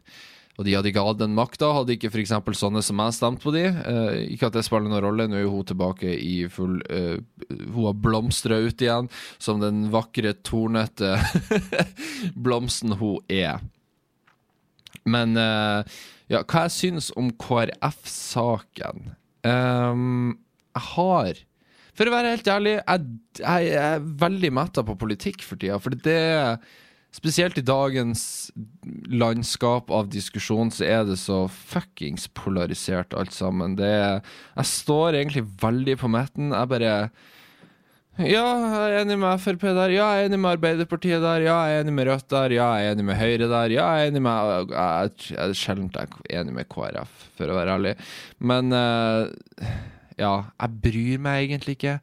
Og de hadde ikke hatt den makta, hadde ikke f.eks. sånne som meg stemt på de. Eh, ikke at det spiller noen rolle, nå er hun tilbake i full eh, Hun har blomstra ut igjen som den vakre, tornete blomsten hun er. Men eh, ja, hva jeg syns om KrF-saken um, Jeg har For å være helt ærlig, jeg, jeg er veldig metta på politikk for tida. For det er Spesielt i dagens landskap av diskusjon så er det så fuckings polarisert alt sammen. Det er Jeg står egentlig veldig på midten. Jeg bare ja, jeg er enig med Frp der. Ja, jeg er enig med Arbeiderpartiet der. Ja, jeg er enig med Rødt der. Ja, jeg er enig med Høyre der. Ja, jeg er enig med Jeg, jeg er sjelden enig med KrF, for å være ærlig. Men uh, ja, jeg bryr meg egentlig ikke.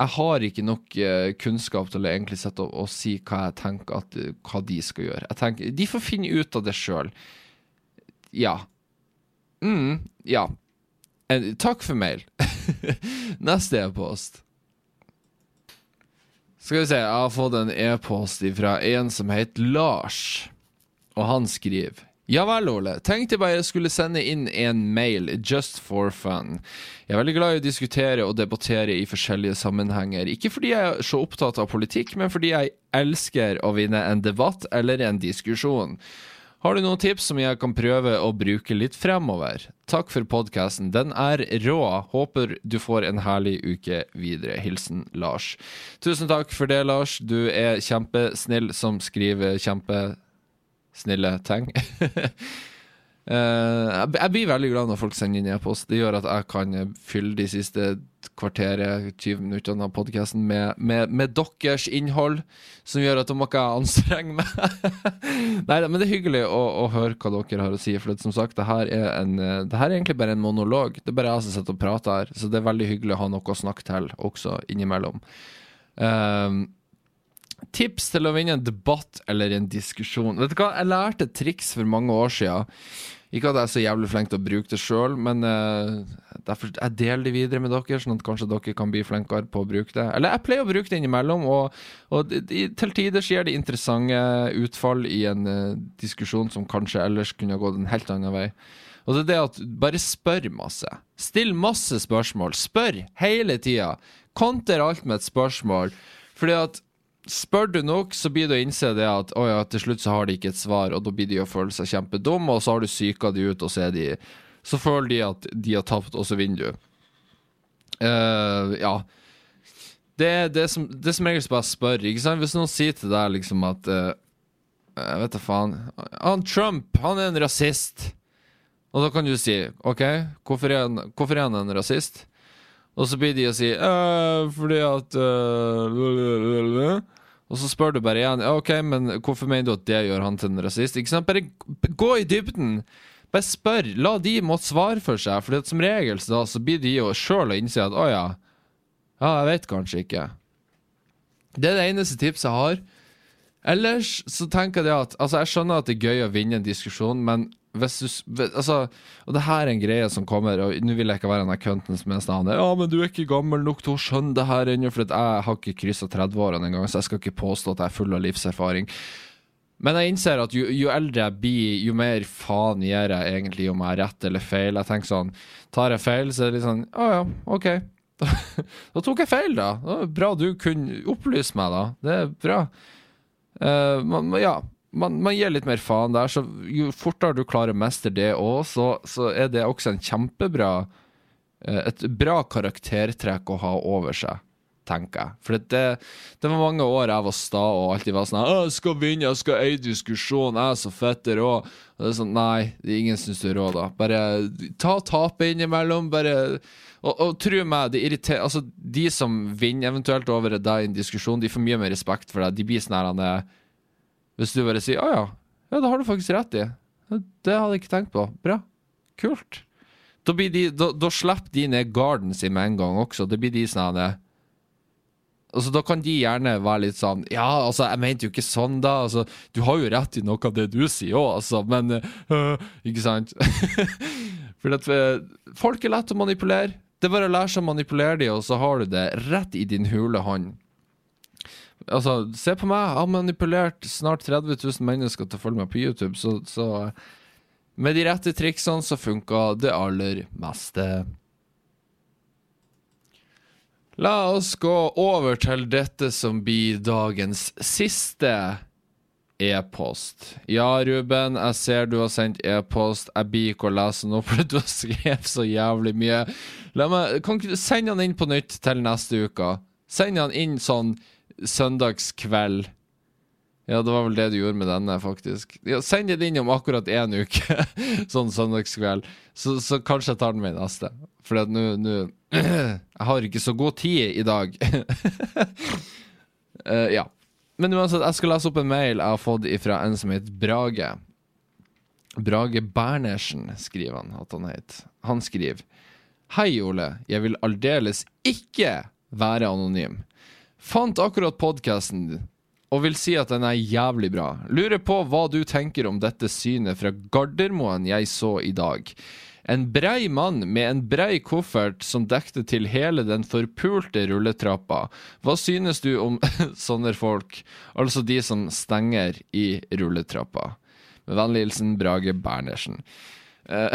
Jeg har ikke nok eh, kunnskap til å egentlig sette og, og si hva jeg tenker at eh, hva de skal gjøre. Jeg tenker, De får finne ut av det sjøl. Ja. mm, ja. En, takk for mail. Neste e-post. Skal vi se, jeg har fått en e-post fra en som heter Lars, og han skriver ja vel, Ole. Tenkte bare jeg skulle sende inn en mail, just for fun. Jeg er veldig glad i å diskutere og debattere i forskjellige sammenhenger. Ikke fordi jeg er så opptatt av politikk, men fordi jeg elsker å vinne en debatt eller en diskusjon. Har du noen tips som jeg kan prøve å bruke litt fremover? Takk for podkasten. Den er rå. Håper du får en herlig uke videre. Hilsen Lars. Tusen takk for det, Lars. Du er kjempesnill som skriver kjempesnille ting. Eh, jeg blir veldig glad når folk sender inn e-post. Det gjør at jeg kan fylle de siste kvarteret, 20 minuttene av podkasten med, med, med deres innhold, som gjør at da må ikke jeg anstrenge meg. Nei men det er hyggelig å, å, høre hva dere har å si. For det, som sagt, det her, er en, det her er egentlig bare en monolog. Det er bare jeg som sitter og prater her. Så det er veldig hyggelig å ha noe å snakke til også innimellom. Um, Tips til å vinne en debatt eller en diskusjon. Vet du hva, Jeg lærte et triks for mange år siden. Ikke at jeg er så jævlig flink til å bruke det sjøl, men uh, derfor jeg deler det videre med dere, sånn at kanskje dere kan bli flinkere på å bruke det. Eller jeg pleier å bruke det innimellom, og, og til tider gir det interessante utfall i en uh, diskusjon som kanskje ellers kunne gått en helt annen vei. Og det er det at bare spør masse. Still masse spørsmål. Spør hele tida. Konter alt med et spørsmål. Fordi at spør du nok, så blir du å innse det at å ja, til slutt så har de ikke et svar, og da blir de å føle seg kjempedumme, og så har du psyka de ut, og så de Så føler de at de har tapt, og så vinner du. Uh, ja. Det, det, som, det som regel bare spør. Ikke sant? Hvis noen sier til deg liksom at uh, Jeg vet da faen. Han Trump, han er en rasist. Og da kan du si OK, hvorfor er han, hvorfor er han en rasist? Og så blir de å si «Øh, fordi at øh, Og så spør du bare igjen OK, men hvorfor mener du at det gjør han til en rasist? Ikke sant? Bare gå i dybden. Bare spør. La de måtte svare for seg. For som regel da, så blir de jo sjøl å innse at å ja, ja, jeg vet kanskje ikke. Det er det eneste tipset jeg har. Ellers så tenker jeg at Altså, jeg skjønner at det er gøy å vinne en diskusjon, men hvis du Altså, og det her er en greie som kommer, og nå vil jeg ikke være den kønten som er sånn Ja, men du er ikke gammel nok til å skjønne det her ennå, for jeg har ikke kryssa 30-årene engang, så jeg skal ikke påstå at jeg er full av livserfaring. Men jeg innser at jo, jo, eldre jeg blir, jo mer faen gir jeg egentlig om jeg har rett eller feil. Jeg tenker sånn Tar jeg feil, så er det litt sånn Å ja, OK. da tok jeg feil, da. Var bra du kunne opplyse meg, da. Det er bra. Uh, man, ja, man, man, gir litt mer faen der, så jo fortere du klarer å mestre det òg, så, så, er det også en kjempebra uh, Et bra karaktertrekk å ha over seg tenker jeg. For det, det, var mange år jeg var sta og alltid var sånn 'Jeg skal vinne, jeg skal eie diskusjon, jeg er så fette rå'. Og det er sånn, Nei, ingen syns du er rå, da. Bare ta tapet innimellom. Bare Og, og tro meg, det irriterer Altså, de som vinner eventuelt over deg i en diskusjon, de får mye mer respekt for deg. De blir sånn her Hvis du bare sier 'Å ja, ja, det har du faktisk rett i'. Det hadde jeg ikke tenkt på. Bra. Kult. Da, de, da, da slipper de ned garden sin med en gang også. Det blir de sånn Altså, da kan de gjerne være litt sånn Ja, altså, jeg mente jo ikke sånn, da. Altså, du har jo rett i noe av det du sier òg, altså, men øh, Ikke sant? For at, øh, folk er lett å manipulere. Det er bare å lære seg å manipulere dem, og så har du det rett i din hule hånd. Altså, se på meg. Jeg har manipulert snart 30 000 mennesker til å følge meg på YouTube, så, så med de rette triksene så funka det aller meste. La oss gå over til dette som blir dagens siste e-post. Ja, Ruben, jeg ser du har sendt e-post. Jeg blir ikke å lese nå, for du har skrevet så jævlig mye. La meg, kan ikke sende den inn på nytt til neste uke. Send den inn sånn søndagskveld. Ja, det var vel det du gjorde med denne, faktisk. Ja, send den inn om akkurat én uke, sånn søndagskveld. Så, så kanskje jeg tar den med i neste. For nå Jeg har ikke så god tid i dag. uh, ja. Men uansett, jeg skal lese opp en mail jeg har fått fra en som heter Brage. Brage Bernersen skriver han at han heter. Han skriver Hei, Ole. Jeg vil aldeles ikke være anonym. Fant akkurat podkasten og vil si at den er jævlig bra. Lurer på hva du tenker om dette synet fra Gardermoen jeg så i dag. En brei mann med en brei koffert som dekte til hele den forpulte rulletrappa. Hva synes du om sånne folk, altså de som stenger i rulletrappa? Med vennlig hilsen Brage Bernersen. Uh,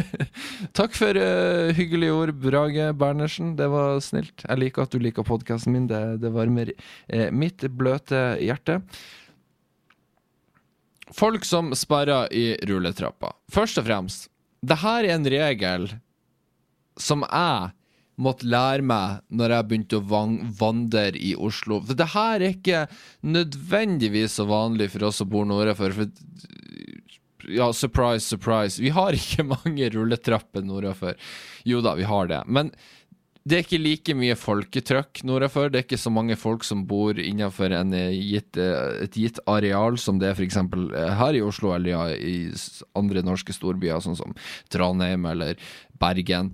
Takk for uh, hyggelige ord, Brage Bernersen. Det var snilt. Jeg liker at du liker podkasten min. Det, det varmer uh, mitt bløte hjerte. Folk som sperrer i rulletrappa. Først og fremst, det her er en regel som jeg måtte lære meg når jeg begynte å vandre i Oslo. For det her er ikke nødvendigvis så vanlig for oss som bor nordafor. For ja, surprise, surprise. Vi har ikke mange rulletrapper nordafor. Jo da, vi har det. Men det er ikke like mye folketrykk nordafor. Det er ikke så mange folk som bor innenfor gitt, eh, et gitt areal som det er f.eks. Eh, her i Oslo eller ja, i andre norske storbyer, sånn som Trondheim eller Bergen.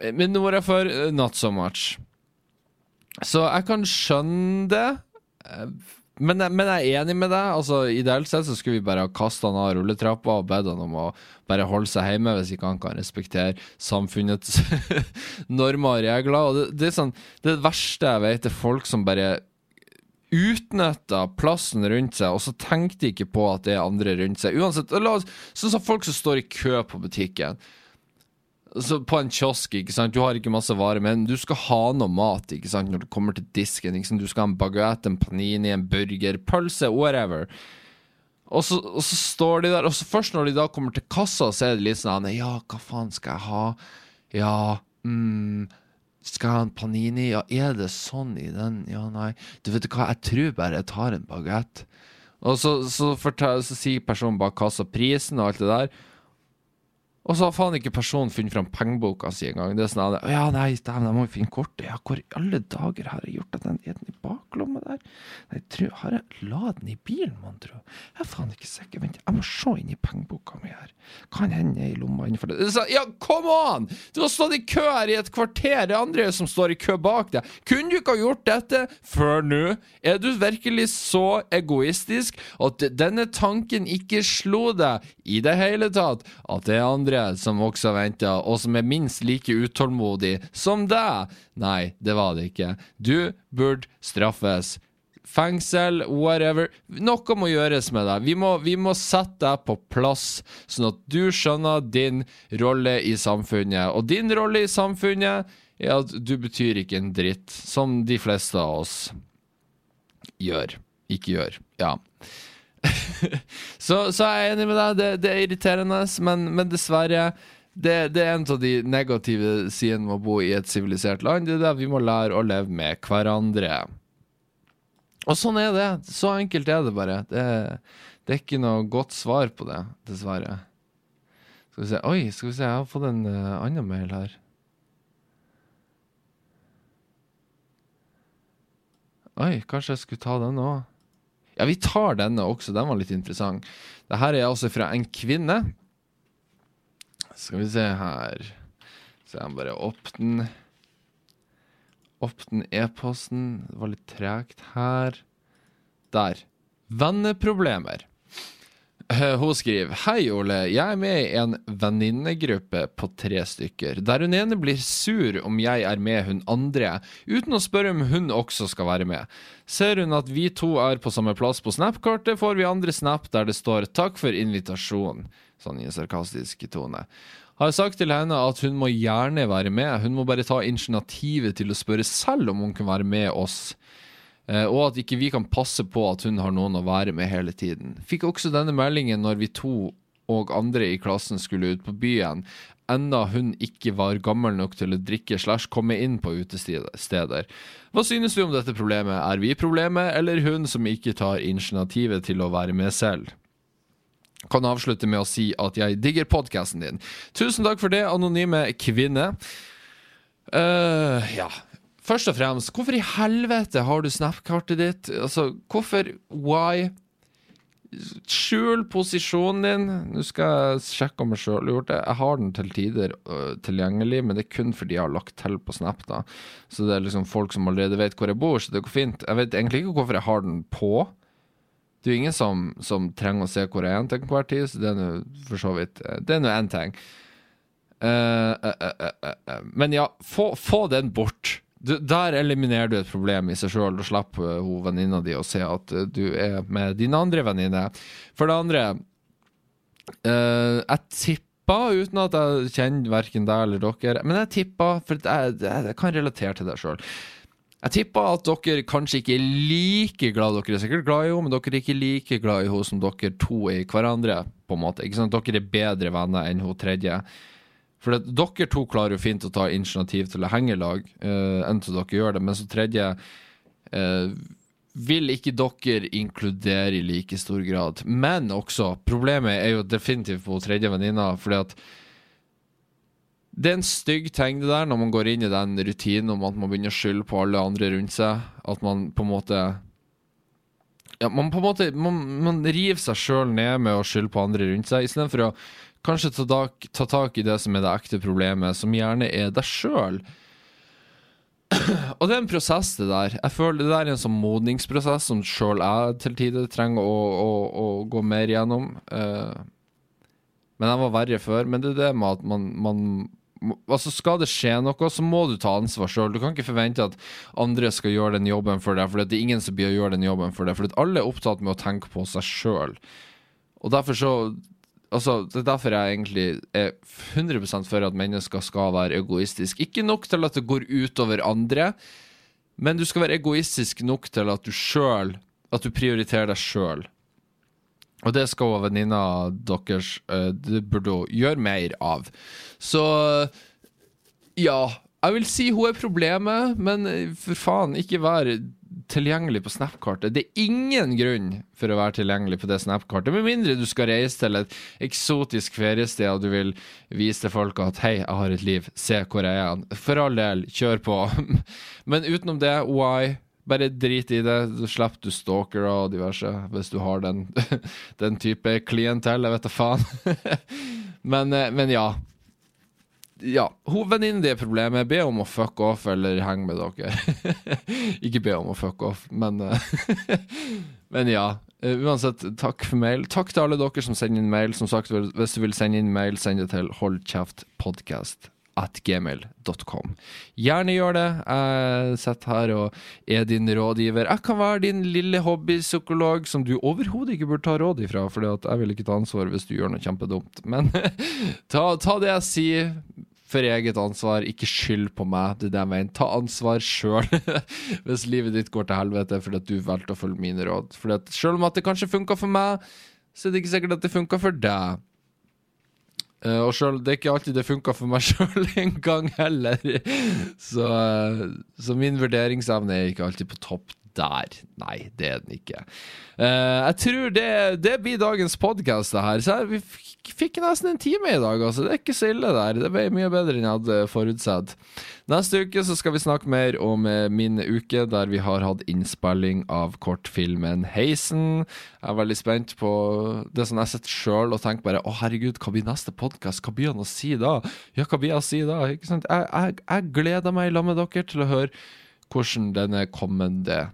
Men nordafor, eh, not so much. Så jeg kan skjønne det. Men, men, jeg er enig med deg. Altså, Ideelt sett så skulle vi bare ha kasta han av rulletrappa og bedt han om å bare holde seg hjemme hvis ikke han kan respektere samfunnets normer og regler. Og det, det, sånn, det verste jeg vet, er folk som bare utnytta plassen rundt seg, og så tenkte de ikke på at det er andre rundt seg. Uansett, Sånn som folk som står i kø på butikken. Så på en kiosk, ikke sant. Du har ikke masse varer, men du skal ha noe mat ikke sant, når du kommer til disken. Ikke sant? Du skal ha en baguett, en panini, en burger, pølse, whatever. Og så, og så står de der, og så først når de da kommer til kassa, så er det litt sånn Ja, hva faen skal jeg ha? Ja, mm, skal jeg ha en panini? Ja, er det sånn i den? Ja, nei. Du vet hva, jeg tror bare jeg tar en baguett. Og så, så, fortell, så sier personen bak kassa prisen og alt det der. Og så har faen ikke personen funnet fram pengeboka si engang. Det er sånn at, Ja, nei, dæven, jeg må jo finne kortet. Ja, hvor i alle dager har jeg gjort at den er i baklomma der? Nei, tror, har jeg la den i bilen, mon tro? Jeg er faen ikke sikker. Vent, jeg må se inn i pengeboka mi her. Kan hende i lomma innenfor det. Så, ja, come on! Du har stått i kø her i et kvarter. Det er andre som står i kø bak deg. Kunne du ikke ha gjort dette før nå? Er du virkelig så egoistisk at denne tanken ikke slo deg i det hele tatt? At det er andre som også venta, og som er minst like utålmodig som deg? Nei, det var det ikke. Du burde straffes. Fengsel, whatever. Noe må gjøres med deg. Vi må, vi må sette deg på plass, sånn at du skjønner din rolle i samfunnet. Og din rolle i samfunnet er at du betyr ikke en dritt, som de fleste av oss gjør. Ikke gjør. Ja. så, så jeg enig med deg, det, det er irriterende, men, men dessverre det, det, er en av de negative sidene med å bo i et sivilisert land. Det er det vi må lære å leve med hverandre. Og sånn er det. Så enkelt er det bare. Det, det er ikke noe godt svar på det, dessverre. Skal vi se Oi, skal vi se, jeg har fått en uh, annen mail her. Oi, kanskje jeg skulle ta den òg. Ja, vi tar denne også. Den var litt interessant. Dette er altså fra en kvinne. Skal vi se her Så jeg bare åpne Åpne e-posten. Det var litt tregt her. Der. Venneproblemer. Eh, hun skriver Hei, Ole. Jeg er med i en venninnegruppe på tre stykker, der hun ene blir sur om jeg er med hun andre, uten å spørre om hun også skal være med. Ser hun at vi to er på samme plass på Snap-kartet, får vi andre Snap der det står 'takk for invitasjonen', sånn i en sarkastisk tone. Har sagt til henne at hun må gjerne være med, hun må bare ta initiativet til å spørre selv om hun kan være med oss. Uh, og at ikke vi kan passe på at hun har noen å være med hele tiden. Fikk også denne meldingen når vi to og andre i klassen skulle ut på byen, enda hun ikke var gammel nok til å drikke slash komme inn på utesteder. Hva synes du om dette problemet? Er vi problemet, eller hun som ikke tar initiativet til å være med selv? Kan avslutte med å si at jeg digger podkasten din. Tusen takk for det, anonyme kvinne. Uh, ja, først og fremst, hvorfor i helvete har du Snap-kartet ditt? Altså, hvorfor Why? Skjul posisjonen din. Nå skal jeg sjekke om jeg sjøl har gjort det. Jeg har den til tider uh, tilgjengelig, men det er kun fordi jeg har lagt til på Snap. da Så det er liksom folk som allerede vet hvor jeg bor, så det går fint. Jeg vet egentlig ikke hvorfor jeg har den på. Det er jo ingen som, som trenger å se hvor jeg er til enhver tid, så det er nå for så vidt Det er nå én ting. Uh, uh, men ja, få, få den bort. Du, der eliminerer du et problem i seg sjøl, Da slipper hun venninna di å se at uh, du er med din andre venninne. For det andre, uh, jeg tipper, uten at jeg kjenner verken deg eller dere, men jeg tipper, for jeg, jeg, jeg kan relatere til deg sjøl. Jeg tipper at dere kanskje ikke er like glad Dere er sikkert glad i henne, men dere er ikke like glad i henne som dere to er i hverandre. på en måte? Dere er bedre venner enn hun tredje. For det, dere to klarer jo fint å ta initiativ til å henge lag, uh, enn til dere gjør det. Men så tredje uh, vil ikke dere inkludere i like stor grad. Men også, problemet er jo definitivt på tredje venninna, fordi at det er en stygg ting det der når man går inn i den rutinen om at man begynner å skylde på alle andre rundt seg. At man på en måte ja, man på en måte Man, man river seg sjøl ned med å skylde på andre rundt seg, istedenfor å Kanskje ta tak, ta tak, i det som er det ekte problemet, som gjerne er deg sjøl. Og det er en prosess, det der. Jeg føler Det der er en sånn modningsprosess som sjøl jeg til tider trenger å, å, å, gå mer gjennom. Uh, men jeg var verre før. Men det er det med at man, man Altså Skal det skje noe, så må du ta ansvar sjøl. Du kan ikke forvente at andre skal gjøre den jobben for deg, for det er ingen som blir å gjøre den jobben for deg. For alle er opptatt med å tenke på seg sjøl. Og derfor så Altså, Det er derfor jeg egentlig er 100% for at mennesker skal være egoistiske. Ikke nok til at det går utover andre, men du skal være egoistisk nok til at du sjøl At du prioriterer deg sjøl. Og det skal venninna deres uh, Det burde hun gjøre mer av. Så ja. Jeg vil si hun er problemet, men for faen, ikke vær tilgjengelig på Snap-kartet. Det er ingen grunn for å være tilgjengelig på det Snap-kartet, med mindre du skal reise til et eksotisk feriested og du vil vise til folk at 'hei, jeg har et liv, se hvor jeg er'. For all del, kjør på. Men utenom det, why? Bare drit i det. Så slipper du stalkere og diverse, hvis du har den, den type klientell. Jeg vet da faen. men, eh, men ja ja, venninnen din er problemet. Be om å fuck off eller henge med dere. Ikke be om å fuck off, men eh, Men ja. Uh, uansett, takk for mail. Takk til alle dere som sender inn mail. Som sagt, hvis du vil sende inn mail, send det til holdkjeftpodkast at gmail.com. Gjerne gjør det. Jeg sitter her og er din rådgiver. Jeg kan være din lille hobbypsykolog som du overhodet ikke burde ta råd ifra, for jeg vil ikke ta ansvar hvis du gjør noe kjempedumt. Men ta, ta det jeg sier for eget ansvar. Ikke skyld på meg, det er det jeg mener. Ta ansvar sjøl hvis livet ditt går til helvete fordi at du valgte å følge mine råd. Fordi at Selv om at det kanskje funka for meg, så er det ikke sikkert at det funka for deg. Uh, og selv, det er ikke alltid det funka for meg sjøl engang heller. Så, uh, så, min vurderingsevne er ikke alltid på topp der. Nei, det er den ikke. Uh, jeg tror det, det, blir dagens podkast, det her. Så her, vi fikk nesten en time i dag, altså. Det er ikke så ille der. Det ble mye bedre enn jeg hadde forutsett. Neste uke så skal vi snakke mer om eh, min uke, der vi har hatt innspilling av kortfilmen Heisen. Jeg er veldig spent på det som jeg sitter sjøl og tenker bare å herregud, hva blir neste podkast? Hva blir han å si da? Ja, hva blir han å si da? Ikke sant? Jeg, jeg, jeg gleder meg i lag med dere til å høre hvordan denne kommende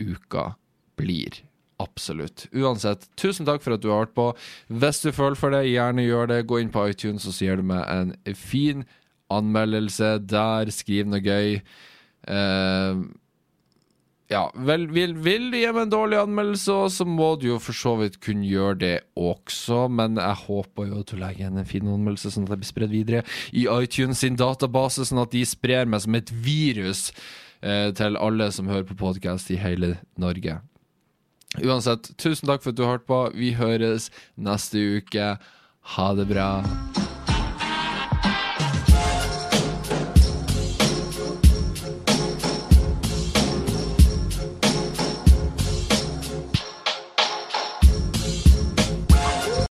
uka blir. Absolutt. Uansett, tusen takk for at du har hørt på. Hvis du føler for det, gjerne gjør det. Gå inn på iTunes så gir du meg en fin anmeldelse der. Skriv noe gøy. Uh, ja, vel, vil, vil, du gi meg en dårlig anmeldelse, så må du jo for så vidt kunne gjøre det også. Men jeg håper jo at du legger igjen en fin anmeldelse, sånn at jeg blir spredd videre i iTunes sin database, sånn at de sprer meg som et virus uh, til alle som hører på podkast i hele Norge. Uansett, tusen takk for at du har hørt på. Vi høres neste uke. Ha det bra.